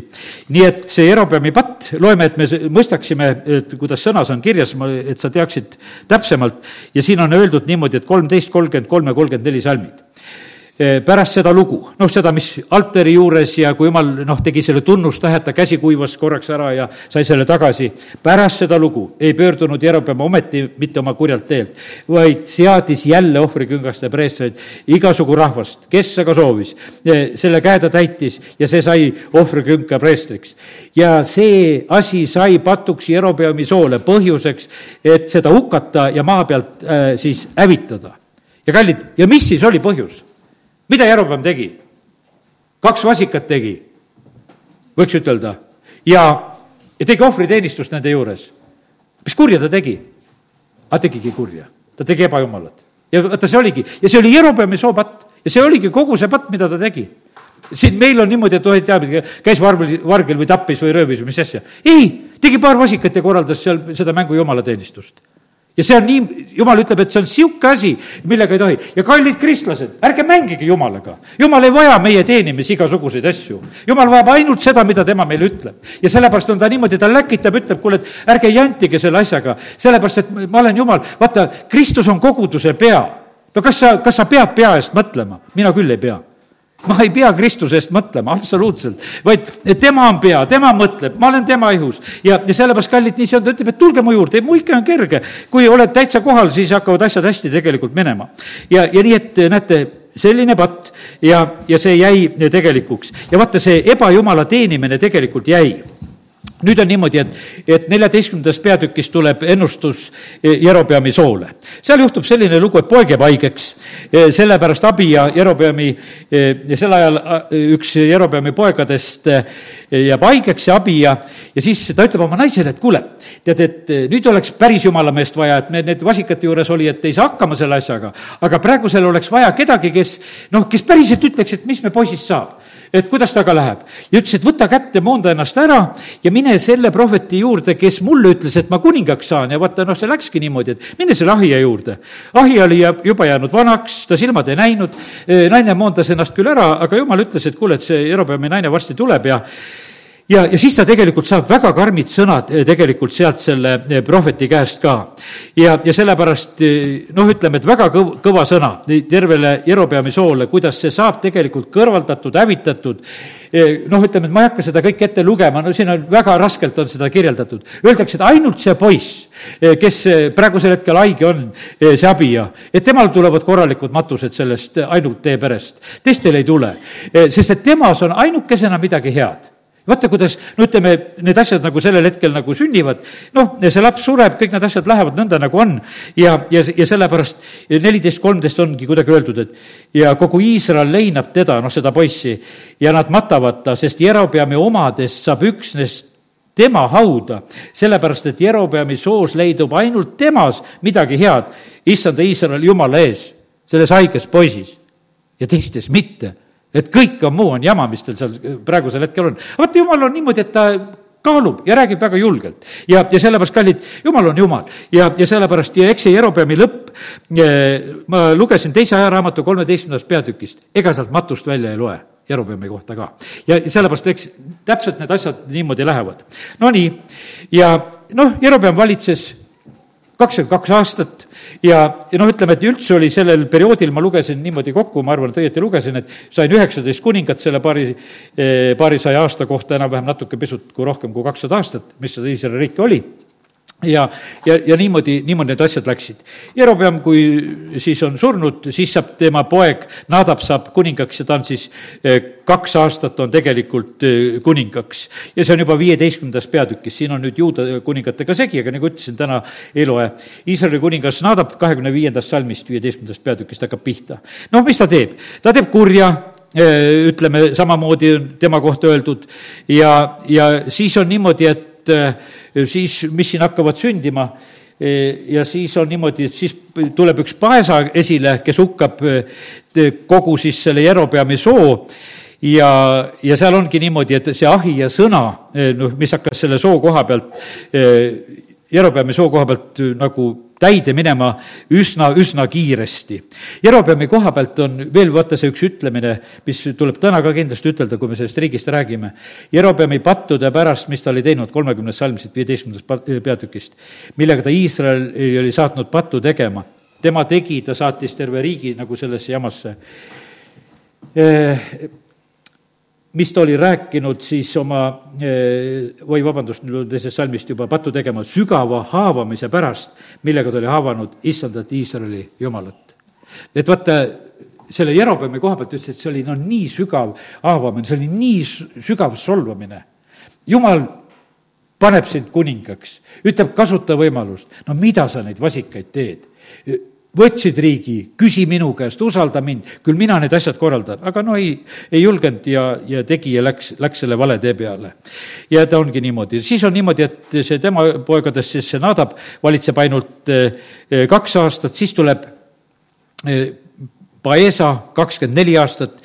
nii et see Jerobeami patt, loeme, et me mõistaksime, et kuidas sõnas on kirjas, et sa teaksid täpsemalt, ja siin on öeldud niimoodi, et kolmteist, kolmkümmend kolm ja kolmkümmend neli salmid pärast seda lugu, noh, seda, mis altari juures ja kui jumal, noh, tegi selle tunnustähe, ta käsi kuivas korraks ära ja sai selle tagasi. pärast seda lugu ei pöördunud Jerobeam ometi mitte oma kurjalt teelt, vaid seadis jälle ohvriküngaste preestreid, igasugu rahvast, kes aga soovis. Eh, selle käe ta täitis ja see sai ohvrikünka preestriks. ja see asi sai patuks Jerobeami soole põhjuseks, et seda hukata ja maa pealt äh, siis hävitada. ja kallid, ja mis siis oli põhjus? Mida Jerobeam tegi? kaks vasikat tegi, võiks ütelda, ja, ja tegi ohvriteenistust nende juures. mis kurja ta tegi? aga tegigi kurja, ta tegi ebajumalat. ja vaata, see oligi, ja see oli Jerobeami soopatt ja see oligi kogu see patt, mida ta tegi siin meil on niimoodi, et oh, ei tea, käis vargel, vargel või tappis või röövis või mis asja. ei, tegi paar vasikat ja korraldas seal seda mängu jumalateenistust ja see on nii, jumal ütleb, et see on sihuke asi, millega ei tohi. ja kallid kristlased, ärge mängige jumalaga. jumal ei vaja meie teenimisi igasuguseid asju. jumal vajab ainult seda, mida tema meile ütleb. ja sellepärast on ta niimoodi, ta läkitab, ütleb, kuule, et ärge jantige selle asjaga, sellepärast et ma olen jumal, vaata, Kristus on koguduse pea. no kas sa, kas sa pead pea eest mõtlema? mina küll ei pea ma ei pea Kristuse eest mõtlema, absoluutselt, vaid tema on pea, tema mõtleb, ma olen tema ihus. ja, ja sellepärast, kallid, nii see on, ta ütleb, et tulge mu juurde, mu ikka on kerge. kui oled täitsa kohal, siis hakkavad asjad hästi tegelikult minema. ja, ja nii, et näete, selline patt ja, ja see jäi tegelikuks. ja vaata, see ebajumala teenimine tegelikult jäi nüüd on niimoodi, et, et neljateistkümnendas peatükis tuleb ennustus Jerobeami soole. seal juhtub selline lugu, et poeg jääb haigeks, sellepärast Abia Jerobeami, sel ajal üks Jerobeami poegadest jääb haigeks ja Abia ja siis ta ütleb oma naisele, et kuule, tead, et nüüd oleks päris jumala meest vaja, et me need vasikate juures oli, et ei saa hakkama selle asjaga, aga praegusel oleks vaja kedagi, kes noh, kes päriselt ütleks, et mis me poisist saab et kuidas temaga läheb. ja ütles, et võta kätte, moonda ennast ära ja mine selle prohveti juurde, kes mulle ütles, et ma kuningaks saan ja vaata, noh, see läkski niimoodi, et mine selle ahija juurde. ahija oli juba jäänud vanaks, ta silmad ei näinud, naine moondas ennast küll ära, aga jumal ütles, et kuule, et see Jerobeami naine varsti tuleb ja ja, ja siis ta tegelikult saab väga karmid sõnad eh, tegelikult sealt selle eh, prohveti käest ka. ja, ja sellepärast eh, noh, ütleme, et väga kõv-, kõva sõna tervele Jerobeami soole, kuidas see saab tegelikult kõrvaldatud, hävitatud, noh, ütleme, et ma ei hakka seda kõike ette lugema, no siin on väga raskelt on seda kirjeldatud. Öeldakse, et ainult see poiss, kes praegusel hetkel haige on, see abija, et temal tulevad korralikud matused sellest ainult teie perest, teistel ei tule. sest et temas on ainukesena midagi head vaata, kuidas, no ütleme, need asjad nagu sellel hetkel nagu sünnivad, noh, see laps sureb, kõik need asjad lähevad nõnda, nagu on. ja, ja, ja sellepärast neliteist, kolmteist ongi kuidagi öeldud, et ja kogu Iisrael leinab teda, noh, seda poissi, ja nad matavad ta, sest Jerobeami omadest saab üksnes tema hauda, sellepärast et Jerobeami soos leidub ainult temas midagi head, issanda Iisrael Jumala ees, selles haiges poisis. Ja teistes mitte et kõik on muu, on jama, mis tal seal praegusel hetkel on. vaata, jumal on niimoodi, et ta kaalub ja räägib väga julgelt. ja, ja sellepärast, kallid, jumal on jumal ja, ja sellepärast ja eks see Jerobeami lõpp, eh, ma lugesin teise ajaraamatu kolmeteistkümnendast peatükist, ega sealt matust välja ei loe. Jerobeami kohta ka. ja sellepärast, eks täpselt need asjad niimoodi lähevad. Nonii, ja noh, Jerobeam valitses kakskümmend kaks aastat. Ja, ja noh, ütleme, et üldse oli sellel perioodil, ma lugesin niimoodi kokku, ma arvan, et õieti lugesin, et sain üheksateist kuningat selle paari, eh, paarisaja aasta kohta, enam-vähem natuke pisut kui rohkem kui kakssada aastat, mis seda Iisraeli riiki oli ja, ja, ja niimoodi, niimoodi need asjad läksid. Jerobeam, kui siis on surnud, siis saab tema poeg, Nadab saab kuningaks ja ta on siis eh, kaks aastat on tegelikult eh, kuningaks. ja see on juba viieteistkümnendas peatükis, siin on nüüd juuda kuningatega segi, aga nagu ütlesin, täna loe. Iisraeli kuningas Nadab kahekümne viiendast salmist, viieteistkümnendast peatükist hakkab pihta. noh, mis ta teeb? ta teeb kurja, eh, ütleme, samamoodi on tema kohta öeldud ja, ja siis on niimoodi, et siis, mis siin hakkavad sündima, ja siis on niimoodi, et siis tuleb üks paesa esile, kes hukkab kogu siis selle Jerobeami soo. Ja, ja seal ongi niimoodi, et see ahi ja sõna, noh, mis hakkas selle soo koha pealt, Jerobeami soo koha pealt nagu täide minema üsna, üsna kiiresti. Jerobeami koha pealt on veel vaata see üks ütlemine, mis tuleb täna ka kindlasti ütelda, kui me sellest riigist räägime. Jerobeami pattude pärast, mis ta oli teinud, kolmekümnes salm siit viieteistkümnendast peatükist, millega ta Iisraeli oli saatnud pattu tegema. tema tegi, ta saatis terve riigi nagu sellesse jamasse mis ta oli rääkinud siis oma, eh, oi vabandust, nüüd on teisest salmist juba pattu tegema, sügava haavamise pärast, millega ta oli haavanud issandat Iisraeli jumalat. et vaata, selle Jerobeami koha pealt ütles, et see oli no nii sügav haavamine, see oli nii sügav solvamine. jumal paneb sind kuningaks, ütleb, kasuta võimalust. no mida sa neid vasikaid teed? Võtsid riigi, küsi minu käest, usalda mind, küll mina need asjad korraldan, aga no ei, ei julgenud ja, ja tegi ja läks, läks selle vale tee peale. ja ta ongi niimoodi, siis on niimoodi, et see tema poegadest siis see Nadab valitseb ainult eh, kaks aastat, siis tuleb eh, Paesa kakskümmend neli aastat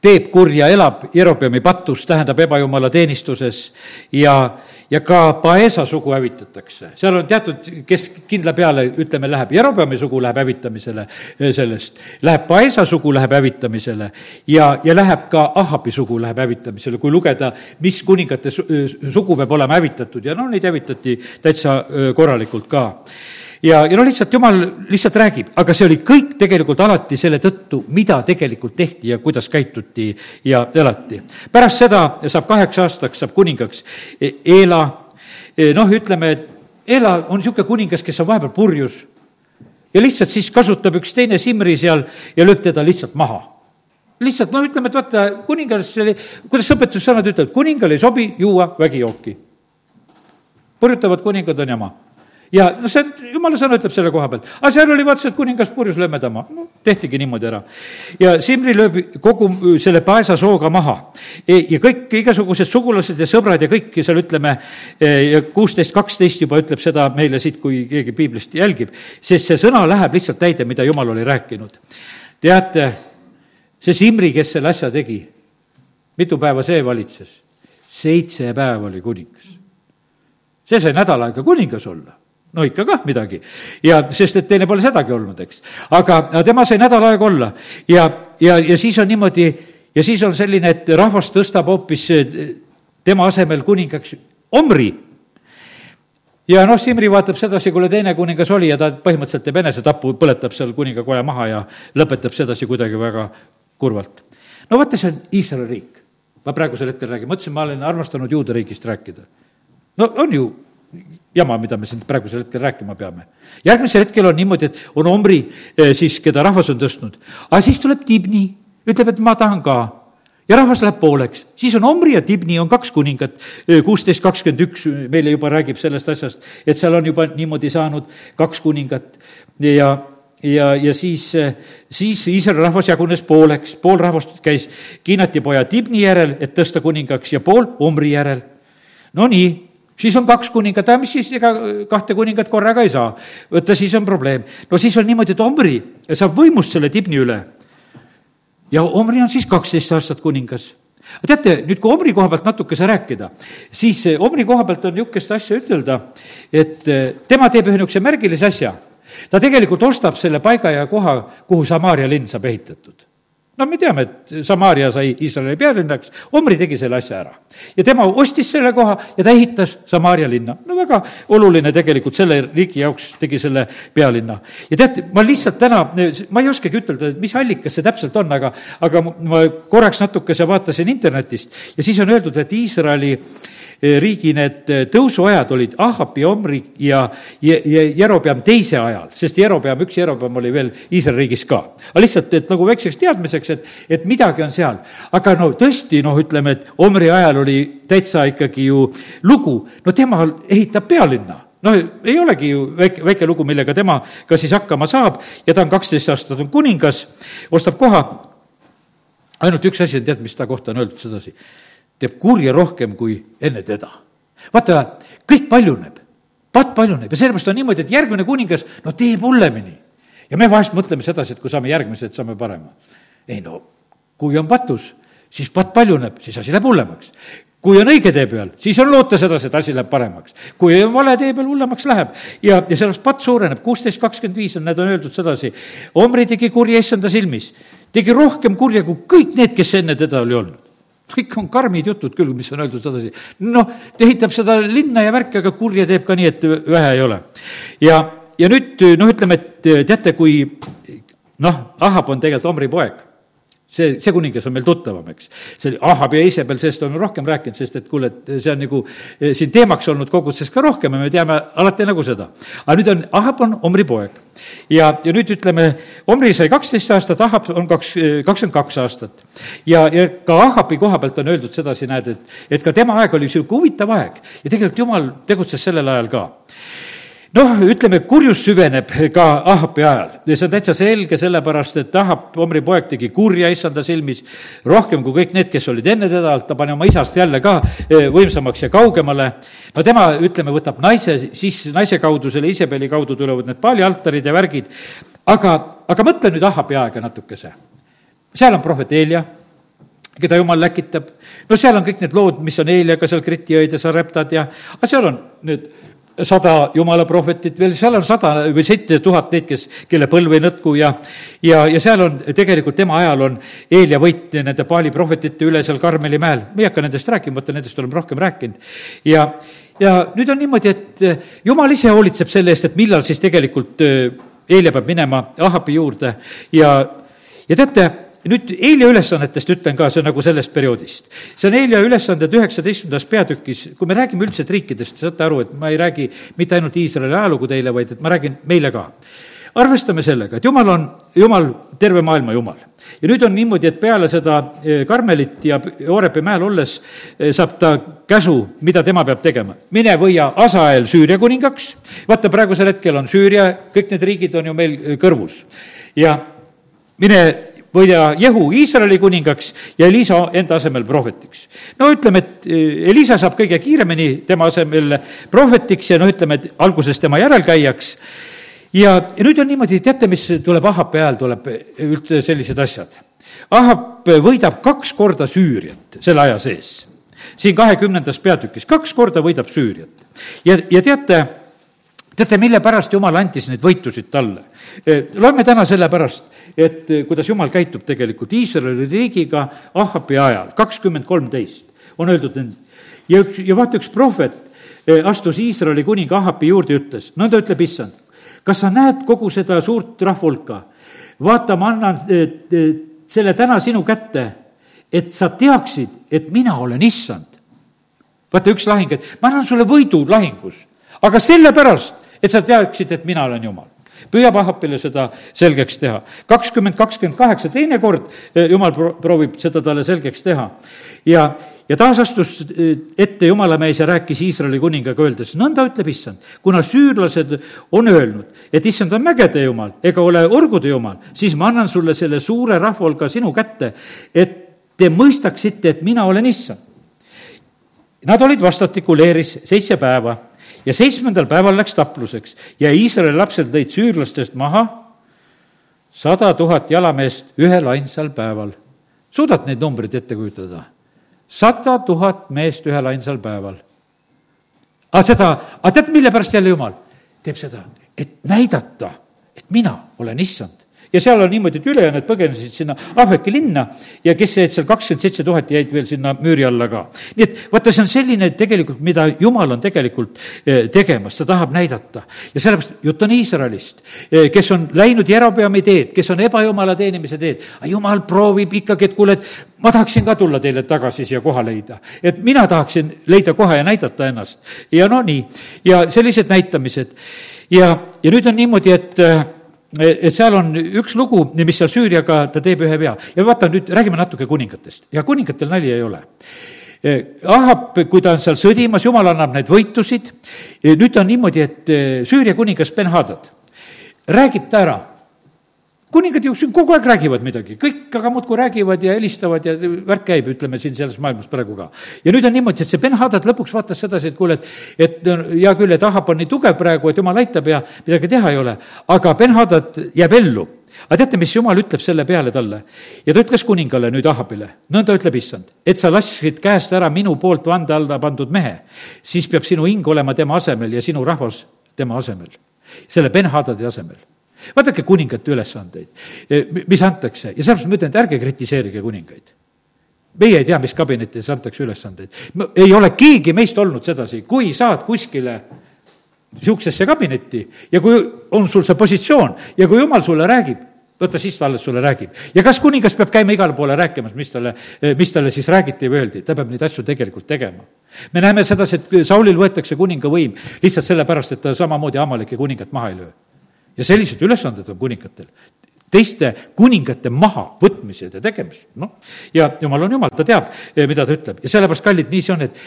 teeb kurja, elab Jerobeami patus, tähendab ebajumala teenistuses ja, ja ka Paesa sugu hävitatakse. seal on teatud, kes kindla peale, ütleme, läheb Jerobeami sugu läheb hävitamisele eh, sellest, läheb Paesa sugu läheb hävitamisele ja, ja läheb ka Ahabi sugu läheb hävitamisele, kui lugeda, mis kuningate sugu peab olema hävitatud ja no neid hävitati täitsa eh, korralikult ka ja, ja no lihtsalt jumal lihtsalt räägib, aga see oli kõik tegelikult alati selle tõttu, mida tegelikult tehti ja kuidas käituti ja elati. pärast seda saab kaheks aastaks, saab kuningaks Eela, e, noh, ütleme, et Eela on niisugune kuningas, kes on vahepeal purjus. Ja lihtsalt siis kasutab üks teine Simri seal ja lööb teda lihtsalt maha. Lihtsalt noh, ütleme, et vaata, kuningas, kuidas õpetussõnad ütlevad, kuningal ei sobi juua vägijooki. Purjutavad kuningad on jama ja noh, see on, jumala sõna ütleb selle koha pealt. aga seal oli vaata et kuningas purjus maha. no tehtigi niimoodi ära. ja Simri lööb kogu selle paesa sooga maha. E, ja kõik igasugused sugulased ja sõbrad ja kõik seal ütleme, e, kuusteist, kaksteist juba ütleb seda meile siit, kui keegi piiblist jälgib, sest see sõna läheb lihtsalt täide, mida jumal oli rääkinud. teate, see Simri, kes selle asja tegi, mitu päeva see valitses? seitse päeva oli kuningas. see sai nädal aega kuningas olla no ikka kah midagi. ja sest, et teine pole sedagi olnud, eks. aga tema sai nädal aega olla ja, ja, ja siis on niimoodi, ja siis on selline, et rahvas tõstab hoopis eh, tema asemel kuningaks Omri. ja noh, Simri vaatab sedasi, kuule, teine kuningas oli ja ta põhimõtteliselt teeb enesetapu, põletab seal kuningakoja maha ja lõpetab sedasi kuidagi väga kurvalt. no vaata, see on Iisraeli riik. ma praegusel hetkel räägin, mõtlesin, ma olen armastanud juuda riigist rääkida. no on ju jama, mida me siin praegusel hetkel rääkima peame. järgmisel hetkel on niimoodi, et on Omri eh, siis, keda rahvas on tõstnud, aga siis tuleb Tibni, ütleb, et ma tahan ka. Ja rahvas läheb pooleks, siis on Omri ja Tibni on kaks kuningat, eh, kuusteist kakskümmend üks meile juba räägib sellest asjast, et seal on juba niimoodi saanud kaks kuningat ja, ja, ja siis, eh, siis Iisraeli rahvas jagunes pooleks, pool rahvast käis Kiinati poja Tibni järel, et tõsta kuningaks ja pool Omri järel. Nonii siis on kaks kuningat, mis siis, ega kahte kuningat korraga ei saa. võtta, siis on probleem. no siis on niimoodi, et Omri saab võimust selle Tibni üle. ja Omri on siis kaksteist aastat kuningas teate, nüüd kui Omri koha pealt natukese rääkida, siis Omri koha pealt on niisugust asja ütelda, et eh, tema teeb ühe niisuguse märgilise asja. ta tegelikult ostab selle paiga ja koha, kuhu Samaaria linn saab ehitatud no me teame, et Samaaria sai Iisraeli pealinnaks, Omri tegi selle asja ära. ja tema ostis selle koha ja ta ehitas Samaaria linna. no väga oluline tegelikult selle riigi jaoks tegi selle pealinna. ja teate, ma lihtsalt täna, ma ei oskagi ütelda, mis allikas see täpselt on, aga, aga ma korraks natukese vaatasin internetist ja siis on öeldud, et Iisraeli äh, riigi need eh, tõusuajad olid Ahapi, Omri ja, ja, ja Jerobeam teise ajal, sest Jerobeam, üks Jerobeam oli veel Iisraeli riigis ka. aga lihtsalt, et nagu väikseks teadmiseks, et, et midagi on seal. aga no tõesti, noh, ütleme, et Omri ajal oli täitsa ikkagi ju lugu, no tema ehitab pealinna noh, ei olegi ju väike, väike lugu, millega tema ka siis hakkama saab ja ta on kaksteist aastat on kuningas, ostab koha. ainult üks asi on, tead, mis ta kohta on öeldud sedasi? Teeb kurja rohkem kui enne teda. vaata, kõik paljuneb, patt paljuneb ja sellepärast on niimoodi, et järgmine kuningas, no teeb hullemini. ja me vahest mõtleme sedasi, et kui saame järgmised, saame parema. ei no, kui on patus, siis patt paljuneb, siis asi läheb hullemaks kui on õige tee peal, siis on loota sedasi, et asi läheb paremaks. kui on vale tee peal, hullemaks läheb. ja, ja sellest patt suureneb, kuusteist, kakskümmend viis on, need on öeldud sedasi. Omri tegi kurja issanda silmis, tegi rohkem kurja kui kõik need, kes enne teda oli olnud kõik on karmid jutud küll, mis on öeldud sedasi. noh, ta ehitab seda linna ja värki, aga kurja teeb ka nii, et vähe ei ole. ja, ja nüüd noh, ütleme, et teate, kui noh, Ahab on tegelikult Omri poeg see, see kuningas on meil tuttavam, eks. see Ahab ja Iisabel, sellest oleme rohkem rääkinud, sest et kuule, et see on nagu eh, siin teemaks olnud koguduses ka rohkem ja me teame alati nagu seda. aga nüüd on, Ahab on Omri poeg. ja, ja nüüd ütleme, Omri sai kaksteist aastat, Ahab on kaks, eh, kakskümmend kaks aastat. ja, ja ka Ahabi koha pealt on öeldud sedasi, näed, et, et ka tema aeg oli niisugune huvitav aeg ja tegelikult jumal tegutses sellel ajal ka noh, ütleme, kurjus süveneb ka Ahapi ajal ja see on täitsa selge, sellepärast et Ahap, Omri poeg, tegi kurja issanda silmis rohkem kui kõik need, kes olid enne teda, ta pani oma isast jälle ka e, võimsamaks ja kaugemale. no tema, ütleme, võtab naise, siis naise kaudu, selle Isabeli kaudu tulevad need paalialtarid ja värgid, aga, aga mõtle nüüd Ahapi aega natukese. seal on prohvet Eelia keda jumal läkitab. no seal on kõik need lood, mis on Eeliaga seal kritiööd ja sareptad ja, aga seal on need sada jumala prohvetit veel, seal on sada või seitse tuhat neid, kes, kelle põlv ei nõtku ja ja, ja seal on tegelikult tema ajal on eel ja võit nende paali prohvetite üle seal Karmeli mäel. me ei hakka nendest rääkima, vaata nendest oleme rohkem rääkinud. ja, ja nüüd on niimoodi, et eh, jumal ise hoolitseb selle eest, et millal siis tegelikult eh, peab minema Ahabi juurde ja, ja teate nüüd Helja ülesannetest ütlen ka, see nagu sellest perioodist. see on Helja ülesanded üheksateistkümnendas peatükis, kui me räägime üldiselt riikidest, saate aru, et ma ei räägi mitte ainult Iisraeli ajalugu teile, vaid et ma räägin meile ka. arvestame sellega, et jumal on, jumal, terve maailma jumal. ja nüüd on niimoodi, et peale seda eh, Karmelit ja Oorepi mäel olles eh, saab ta käsu, mida tema peab tegema. mine võia Asael Süüria kuningaks, vaata, praegusel hetkel on Süüria, kõik need riigid on ju meil eh, kõrvus. ja mine võida Jehu Iisraeli kuningaks ja Elisa enda asemel prohvetiks. no ütleme, et Elisa saab kõige kiiremini tema asemel prohvetiks ja no ütleme, et alguses tema järelkäijaks ja, ja nüüd on niimoodi, teate, mis tuleb Ahapi ajal, tuleb üldse sellised asjad. Ahap võidab kaks korda Süüriat selle aja sees. siin kahekümnendas peatükis, kaks korda võidab Süüriat. ja, ja teate, teate, mille pärast Jumal andis neid võitusid talle? loeme täna sellepärast, et kuidas Jumal käitub tegelikult Iisraeli riigiga Ahapi ajal, kakskümmend kolmteist on öeldud, ja üks, ja vaata, üks prohvet astus Iisraeli kuninga Ahapi juurde ja ütles, nõnda ütleb issand, kas sa näed kogu seda suurt rahva hulka? vaata, ma annan selle täna sinu kätte, et sa teaksid, et mina olen issand. vaata, üks lahing, et ma annan sulle võidu lahingus, aga sellepärast, et sa teaksid, et mina olen Jumal püüab Ahapile seda selgeks teha. kakskümmend, kakskümmend kaheksa, teine kord eh, Jumal proovib seda talle selgeks teha. ja, ja taas astus eh, ette jumalamees ja rääkis Iisraeli kuningaga, öeldes, nõnda ütleb issand, kuna süürlased on öelnud, et issand on mägede jumal ega ole orgude jumal, siis ma annan sulle selle suure rahva hulga sinu kätte, et te mõistaksite, et mina olen issand. Nad olid vastastikku leeris seitse päeva ja seitsmendal päeval läks tapluseks ja Iisraeli lapsed lõid süürlastest maha sada tuhat jalameest ühel ainsal päeval. suudad neid numbreid ette kujutada? sada tuhat meest ühel ainsal päeval. aga seda, aga tead, mille pärast jälle jumal teeb seda? et näidata, et mina olen issand ja seal on niimoodi, et ülejäänud põgenesid sinna Ahveki linna ja kes jäid seal kakskümmend seitse tuhat jäid veel sinna müüri alla ka. nii et vaata, see on selline tegelikult, mida Jumal on tegelikult eh, tegemas, ta tahab näidata. ja sellepärast jutt on Iisraelist, eh, kes on läinud Jerobeami teed, kes on ebajumala teenimise teed. Jumal proovib ikkagi, et kuule, et ma tahaksin ka tulla teile tagasi siia koha leida. et mina tahaksin leida koha ja näidata ennast. ja no nii, ja sellised näitamised. ja, ja nüüd on niimoodi, et eh, et seal on üks lugu, mis seal Süüriaga, ta teeb ühe vea. ja vaata nüüd, räägime natuke kuningatest ja kuningatel nali ei ole. Ahab, kui ta on seal sõdimas, jumal annab neid võitusid, nüüd on niimoodi, et Süüria kuningas Ben-Hadad räägib ta ära kuningad ju siin kogu aeg räägivad midagi, kõik aga muudkui räägivad ja helistavad ja värk käib, ütleme siin selles maailmas praegu ka. ja nüüd on niimoodi, et see Ben-Hadad lõpuks vaatas sedasi, et kuule, et, et hea küll, et Ahab on nii tugev praegu, et jumal aitab ja midagi teha ei ole, aga Ben-Hadad jääb ellu. Aga teate, mis jumal ütleb selle peale talle? ja ta ütles kuningale nüüd Ahabile, nõnda ütleb issand, et sa lasksid käest ära minu poolt vande alla pandud mehe, siis peab sinu hing olema tema asemel ja sinu rahvas tema asemel, selle Ben-Hadadi asemel vaadake kuningate ülesandeid, e, mis antakse ja sellepärast ma ütlen, et ärge kritiseerige kuningaid meie ei tea, mis kabinetides antakse ülesandeid. ei ole keegi meist olnud sedasi, kui saad kuskile niisugusesse kabinetti ja kui on sul see positsioon ja kui jumal sulle räägib, võta siis ta alles sulle räägib. ja kas kuningas peab käima igale poole rääkimas, mis talle, mis talle siis räägiti või öeldi, ta peab neid asju tegelikult tegema. me näeme sedasi, et Saulil võetakse kuninga võim lihtsalt sellepärast, et ta samamoodi Amalike kuningat maha ei löö ja sellised ülesanded on kuningatel. Teiste kuningate mahavõtmised ja tegemised, noh. ja jumal on jumal, ta teab, eh, mida ta ütleb. Ja sellepärast, kallid, nii see on, et,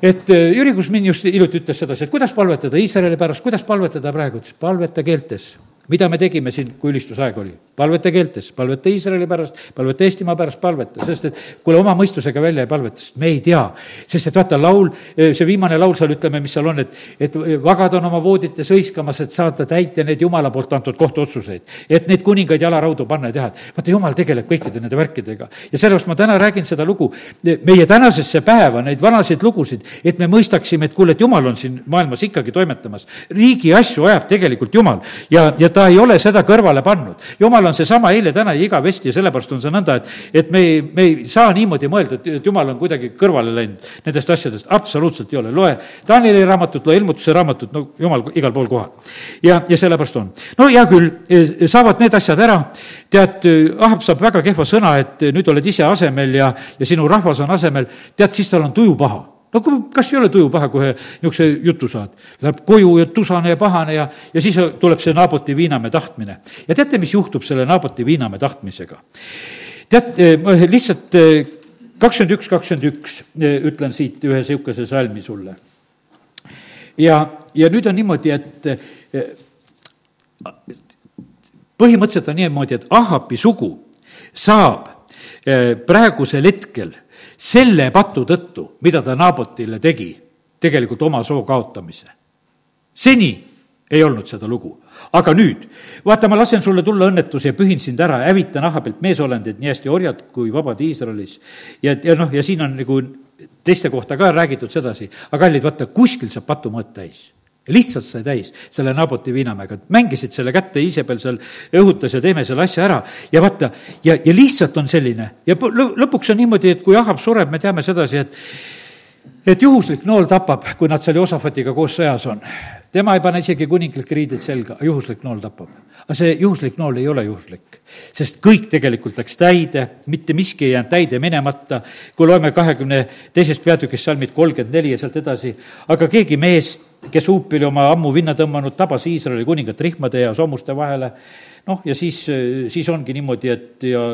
et eh, Jüri Kusmin just hiljuti ütles sedasi, et kuidas palvetada Iisraeli pärast, kuidas palvetada praegu, ütles palveta keeltes mida me tegime siin, kui ülistusaeg oli? palveta keeltes, palveta Iisraeli pärast, palveta Eestimaa pärast, palveta, sest et kuule, oma mõistusega välja ei palveta, sest me ei tea. sest et vaata, laul, see viimane laul seal, ütleme, mis seal on, et, et vagad on oma voodites hõiskamas, et saada täita neid jumala poolt antud kohtuotsuseid. et neid kuningaid jalaraudu panna ja teha. vaata, jumal tegeleb kõikide nende värkidega. ja sellepärast ma täna räägin seda lugu, meie tänasesse päeva, neid vanasid lugusid, et me mõistaksime, et kuule, et jumal on siin maailmas ikkagi toimetamas. riigi asju ajab tegelikult Jumal ja, ja ta ei ole seda kõrvale pannud. jumal on seesama eile, täna ja igavesti ja sellepärast on see nõnda, et, et me ei, me ei saa niimoodi mõelda, et, et jumal on kuidagi kõrvale läinud nendest asjadest, absoluutselt ei ole. loe Danieli raamatut, loe ilmutuse raamatut, no jumal igal pool kohal. ja, ja sellepärast on. no hea küll, e, saavad need asjad ära, tead, Ahab saab väga kehva sõna, et nüüd oled ise asemel ja, ja sinu rahvas on asemel, tead, siis tal on tuju paha no kui, kas ei ole tuju paha, kohe niisuguse jutu saad? Läheb koju ja tusane ja pahane ja, ja siis tuleb see Naaboti viinamäe tahtmine. ja teate, mis juhtub selle Naaboti viinamäe tahtmisega? tead, ma lihtsalt kakskümmend üks, kakskümmend üks ütlen siit ühe niisuguse salmi sulle. ja, ja nüüd on niimoodi, et põhimõtteliselt on niimoodi, et Ahapi sugu saab eh, praegusel hetkel selle patu tõttu, mida ta Naabotile tegi, tegelikult oma soo kaotamise. seni ei olnud seda lugu. aga nüüd, vaata, ma lasen sulle tulla õnnetuse ja pühin sind ära, hävitan Ahabilt meesolendid, nii hästi orjad kui vabad Iisraelis. ja, ja noh, ja siin on nagu teiste kohta ka räägitud sedasi, aga kallid, vaata, kuskil saab patumõõt täis ja lihtsalt sai täis selle Naboti viinamäega, mängisid selle kätte, Iisabel seal õhutas ja teeme selle asja ära ja vaata, ja, ja lihtsalt on selline ja lõpuks on niimoodi, et kui Ahab sureb, me teame sedasi, et et juhuslik nool tapab, kui nad seal Joosafatiga koos sõjas on. tema ei pane isegi kuninglikke riideid selga, juhuslik nool tapab. aga see juhuslik nool ei ole juhuslik, sest kõik tegelikult läks täide, mitte miski ei jäänud täide minemata, kui loeme kahekümne teisest peatükist salmid kolmkümmend neli ja sealt edasi, aga keegi mees kes huupi oli oma ammu vinna tõmmanud, tabas Iisraeli kuningat rihmade ja sommuste vahele, noh, ja siis, siis ongi niimoodi, et ja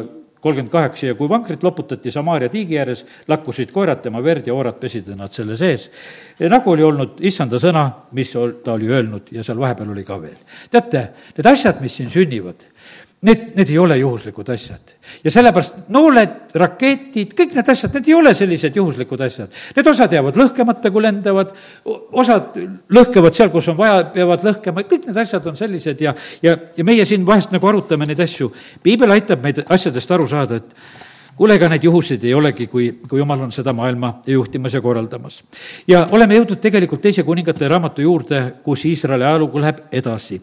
kolmkümmend kaheksa ja kui vankrit loputati Samaaria tiigi ääres, lakkusid koerad tema verd ja oorad pesid nad selle sees. nagu oli olnud issanda sõna, mis ta oli öelnud ja seal vahepeal oli ka veel. teate, need asjad, mis siin sünnivad, Need, need ei ole juhuslikud asjad. ja sellepärast nooled, raketid, kõik need asjad, need ei ole sellised juhuslikud asjad. Need osad jäävad lõhkemata, kui lendavad, osad lõhkevad seal, kus on vaja, peavad lõhkema, kõik need asjad on sellised ja, ja, ja meie siin vahest nagu arutame neid asju. piibel aitab meid asjadest aru saada, et kuule, ega neid juhuseid ei olegi, kui, kui jumal on seda maailma juhtimas ja korraldamas. ja oleme jõudnud tegelikult teise kuningate raamatu juurde, kus Iisraeli ajalugu läheb edasi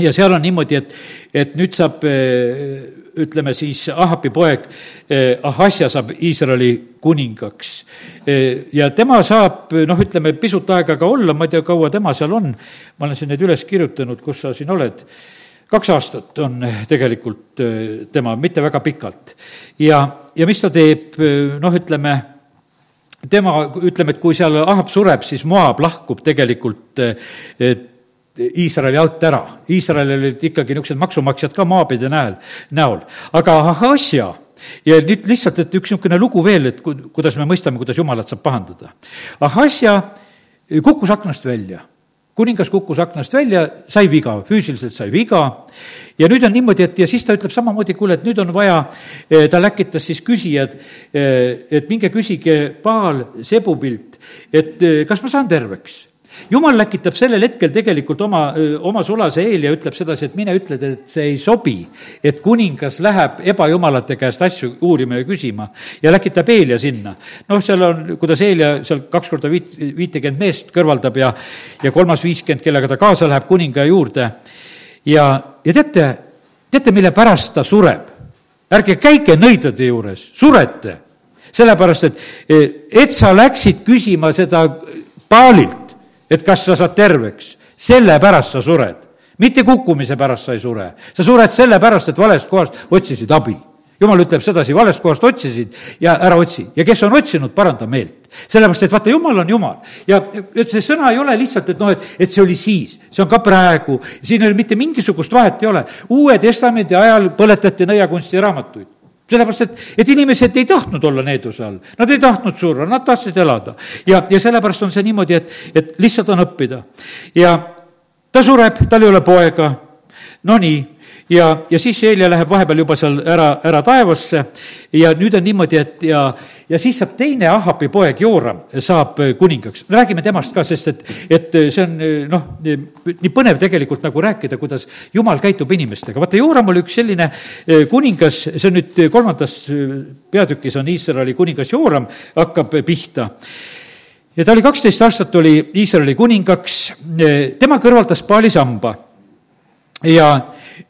ja seal on niimoodi, et, et nüüd saab eh, ütleme siis Ahapi poeg eh, Ahasja saab Iisraeli kuningaks. Eh, ja tema saab, noh, ütleme pisut aega ka olla, ma ei tea, kaua tema seal on, ma olen siin need üles kirjutanud, kus sa siin oled, kaks aastat on tegelikult tema, mitte väga pikalt. ja, ja mis ta teeb, noh, ütleme, tema, ütleme, et kui seal Ahab sureb, siis Moab lahkub tegelikult Iisraeli alt ära. Iisraelil olid ikkagi niisugused maksumaksjad ka maapide näol, näol. aga Ahasja ja nüüd lihtsalt, et üks niisugune lugu veel, et ku-, kuidas me mõistame, kuidas jumalat saab pahandada. Ahasja kukkus aknast välja. kuningas kukkus aknast välja, sai viga, füüsiliselt sai viga ja nüüd on niimoodi, et ja siis ta ütleb samamoodi, kuule, et nüüd on vaja, eh, ta läkitas siis küsijad, eh, et minge küsige Paal Sebubilt, et eh, kas ma saan terveks jumal läkitab sellel hetkel tegelikult oma, oma sulase eel ja ütleb sedasi, et mine ütle, et see ei sobi, et kuningas läheb ebajumalate käest asju uurima ja küsima ja läkitab Eelia sinna. noh, seal on, kuidas Eelia seal kaks korda viit, viitekümmet meest kõrvaldab ja, ja kolmas viiskümmend, kellega ta kaasa läheb kuninga juurde. ja, ja teate, teate, mille pärast ta sureb? ärge käige nõidade juures, surete sellepärast, et, et sa läksid küsima seda Paalilt, et kas sa saad terveks, sellepärast sa sured. mitte kukkumise pärast sa ei sure, sa sured sellepärast, et valest kohast otsisid abi. Jumal ütleb sedasi, valest kohast otsisid ja ära otsi. Ja kes on otsinud, paranda meelt. sellepärast, et vaata, jumal on jumal. Ja et see sõna ei ole lihtsalt, et noh, et, et see oli siis, see on ka praegu, siin ei ole mitte mingisugust vahet ei ole. uue testamendi ajal põletati nõiakunsti raamatuid sellepärast, et, et inimesed ei tahtnud olla needuse all, nad ei tahtnud surra, nad tahtsid elada. ja, ja sellepärast on see niimoodi, et, et lihtsalt on õppida. ja ta sureb, tal ei ole poega, no nii, ja, ja siis Helja läheb vahepeal juba seal ära, ära taevasse ja nüüd on niimoodi, et ja, ja siis saab teine Ahabi poeg Jooram, saab kuningaks. räägime temast ka, sest et, et see on noh, nii põnev tegelikult nagu rääkida, kuidas jumal käitub inimestega. vaata, Jooram oli üks selline kuningas, see on nüüd kolmandas peatükis on Iisraeli kuningas Jooram, hakkab pihta ja ta oli kaksteist aastat, oli Iisraeli kuningaks, tema kõrvaldas paali samba ja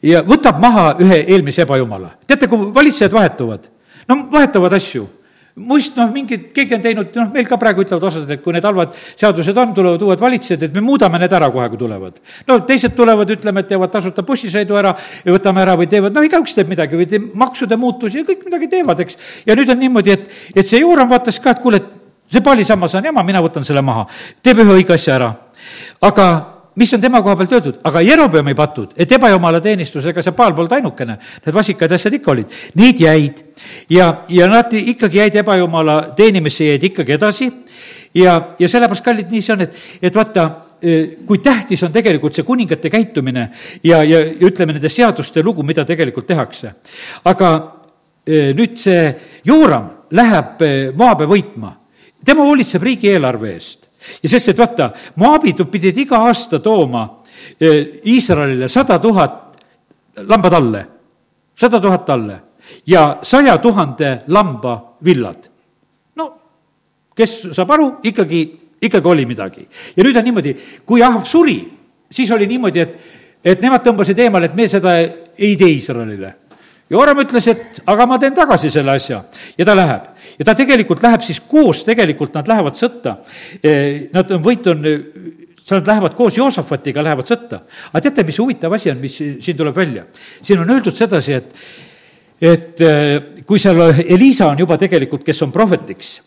ja võtab maha ühe eelmise ebajumala. teate, kui valitsejad vahetuvad, no vahetavad asju muist noh, mingid, keegi on teinud, noh, meil ka praegu ütlevad osad, et kui need halvad seadused on, tulevad uued valitsejad, et me muudame need ära kohe, kui tulevad. no teised tulevad, ütleme, et teevad tasuta bussisõidu ära ja võtame ära või teevad, noh, igaüks teeb midagi või teeb maksude muutusi ja kõik midagi teevad, eks. ja nüüd on niimoodi, et, et see Jooram vaatas ka, et kuule, see paalisammas on jama, mina võtan selle maha, teeb ühe õige asja ära. aga mis on tema koha pealt öeldud, aga Jerobeami patud, et ebajumala teenistus, ega see paal polnud ainukene, need vasikad asjad ikka olid, need jäid. ja, ja nad ikkagi jäid ebajumala teenimisse, jäid ikkagi edasi. Ja, ja sellepärast, kallid, nii see on, et, et vaata, eh, kui tähtis on tegelikult see kuningate käitumine ja, ja, ja ütleme, nende seaduste lugu, mida tegelikult tehakse. aga eh, nüüd see Jooram läheb eh, Moabe võitma, tema hoolitseb riigieelarve eest ja sest, et vaata, moabid pidid iga aasta tooma eh, Iisraelile sada tuhat lamba talle, sada tuhat talle ja saja tuhande lamba villad. no kes saab aru, ikkagi, ikkagi oli midagi. ja nüüd on niimoodi, kui Ahab suri, siis oli niimoodi, et, et nemad tõmbasid eemale, et me seda ei tee Iisraelile Joram ütles, et aga ma teen tagasi selle asja ja ta läheb. ja ta tegelikult läheb siis koos, tegelikult nad lähevad sõtta. E, nad on, võit on, nad lähevad koos Joosafatiga, lähevad sõtta. aga teate, mis huvitav asi on, mis siin tuleb välja? siin on öeldud sedasi, et, et e, kui seal Elisa on juba tegelikult, kes on prohvetiks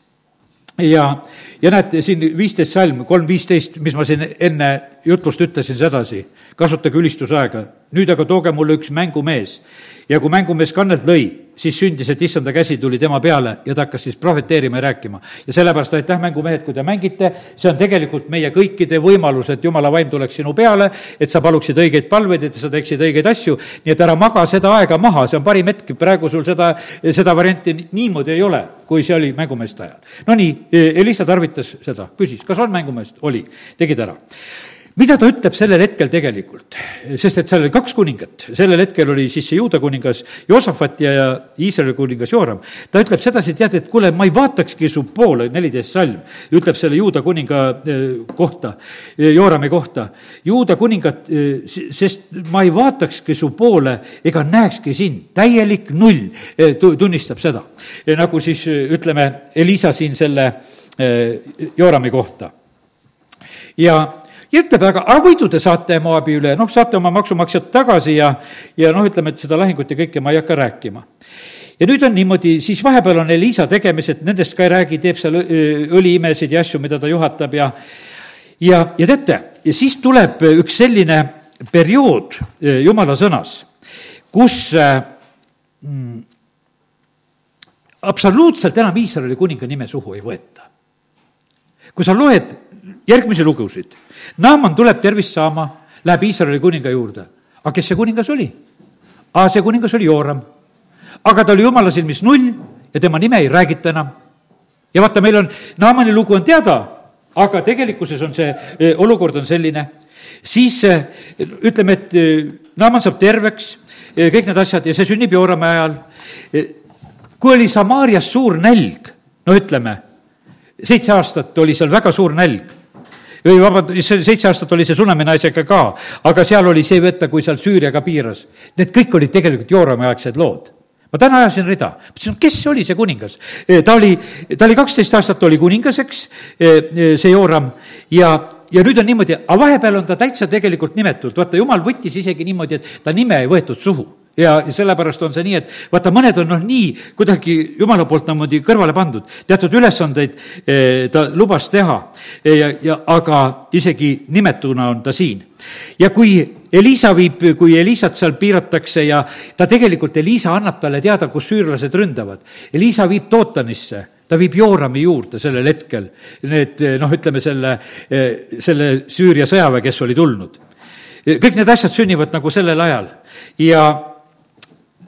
ja, ja näed, siin viisteist salm, kolm viisteist, mis ma siin enne jutlust ütlesin sedasi, kasutage ülistusaega. nüüd aga tooge mulle üks mängumees ja kui mängumees kannelt lõi, siis sündis, et issanda käsi tuli tema peale ja ta hakkas siis prohveteerima ja rääkima. ja sellepärast aitäh, mängumehed, kui te mängite, see on tegelikult meie kõikide võimalus, et jumala vaim tuleks sinu peale, et sa paluksid õigeid palveid, et sa teeksid õigeid asju, nii et ära maga seda aega maha, see on parim hetk, praegu sul seda, seda varianti niimoodi ei ole, kui see oli mängumeeste ajal. Nonii, Elisa tarvitas seda, küsis, kas on mängumeest, oli, tegid ära mida ta ütleb sellel hetkel tegelikult? sest et seal oli kaks kuningat, sellel hetkel oli siis see juuda kuningas Joosafat ja, ja Iisraeli kuningas Jooram. ta ütleb sedasi, tead, et kuule, ma ei vaatakski su poole, neliteist salm, ütleb selle juuda kuninga eh, kohta, eh, Joorami kohta. juuda kuningat, eh, sest ma ei vaatakski su poole ega näekski sind, täielik null, tunnistab seda. nagu siis ütleme, Elisa siin selle Joorami kohta ja ja ütleb, aga, aga võidu te saate Moabi üle, noh, saate oma maksumaksjad tagasi ja, ja noh, ütleme, et seda lahingut ja kõike ma ei hakka rääkima ja nüüd on niimoodi, siis vahepeal on Elisa tegemised, nendest ka ei räägi, teeb seal õliimesid ja asju, mida ta juhatab ja ja, ja teate, ja siis tuleb üks selline periood jumala sõnas, kus mm, absoluutselt enam Iisraeli kuninga nime suhu ei võeta. kui sa loed järgmisi lugusid. Naaman tuleb tervist saama, läheb Iisraeli kuninga juurde. aga kes see kuningas oli? aa, see kuningas oli Jooram. aga ta oli jumala silmis null ja tema nime ei räägita enam. ja vaata, meil on, Naamani lugu on teada, aga tegelikkuses on see eh, olukord on selline, siis eh, ütleme, et eh, Naaman saab terveks, kõik need asjad ja see sünnib Joorami ajal. kui oli Samaarias suur nälg, no ütleme, seitse aastat oli seal väga suur nälg või vabandust, seitse aastat oli see Sunami naisega ka, aga seal oli see võtta, kui seal Süüriaga piiras. Need kõik olid tegelikult Joorami aegsed lood. Ma täna ajasin rida, mõtlesin, kes oli see kuningas. ta oli, ta oli kaksteist aastat oli kuningas, eks, see Jooram, ja, ja nüüd on niimoodi, aga vahepeal on ta täitsa tegelikult nimetult, vaata, jumal võttis isegi niimoodi, et ta nime ei võetud suhu ja, ja sellepärast on see nii, et vaata, mõned on noh, nii kuidagi jumala poolt niimoodi kõrvale pandud, teatud ülesandeid eh, ta lubas teha eh, ja, ja aga isegi nimetuna on ta siin. ja kui Elisa viib, kui Elisat seal piiratakse ja ta tegelikult, Elisa annab talle teada, kus süürlased ründavad. Elisa viib Tootanisse ta viib Joorami juurde sellel hetkel, need noh, ütleme selle, eh, selle Süüria sõjaväe, kes oli tulnud. kõik need asjad sünnivad nagu sellel ajal ja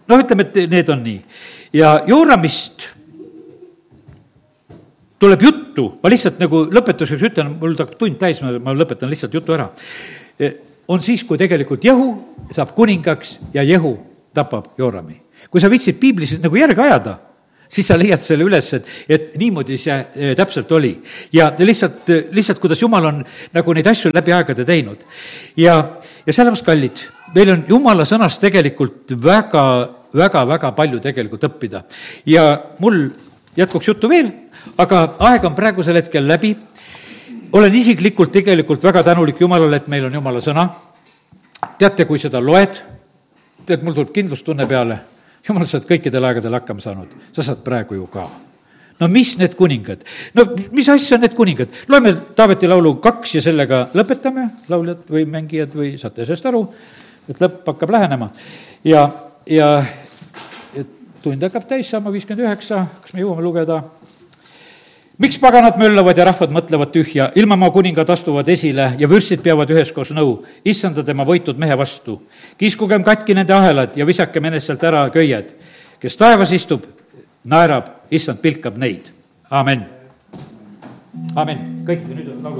noh, ütleme, et need on nii. ja Jooramist tuleb juttu, ma lihtsalt nagu lõpetuseks ütlen, mul hakkab tund täis, ma, lõpetan lihtsalt jutu ära. E, on siis, kui tegelikult Jehu saab kuningaks ja Jehu tapab Joorami. kui sa viitsid piiblis nagu järge ajada, siis sa leiad selle üles, et, et niimoodi see e, täpselt oli. ja lihtsalt, lihtsalt, kuidas Jumal on nagu neid asju läbi aegade teinud. ja, ja sellepärast, kallid, meil on Jumala sõnast tegelikult väga väga-väga palju tegelikult õppida. ja mul jätkuks juttu veel, aga aeg on praegusel hetkel läbi. olen isiklikult tegelikult väga tänulik Jumalale, et meil on Jumala sõna. teate, kui seda loed, tead, mul tuleb kindlustunne peale. Jumal, sa oled kõikidel aegadel hakkama saanud, sa saad praegu ju ka no mis need kuningad? no mis asja need kuningad? loeme Taaveti laulu kaks ja sellega lõpetame, lauljad või mängijad või saate sellest aru, et lõpp hakkab lähenema. ja, ja tund hakkab täis saama, viiskümmend üheksa, kas me jõuame lugeda? miks paganad möllavad ja rahvad mõtlevad tühja, ilmamaa kuningad astuvad esile ja vürstid peavad üheskoos nõu, issanda tema võitud mehe vastu. kiskugem katki nende ahelad ja visakem eneselt ära köied. kes taevas istub, naerab, issand pilkab neid. amin. amin, kõik, nüüd on laulu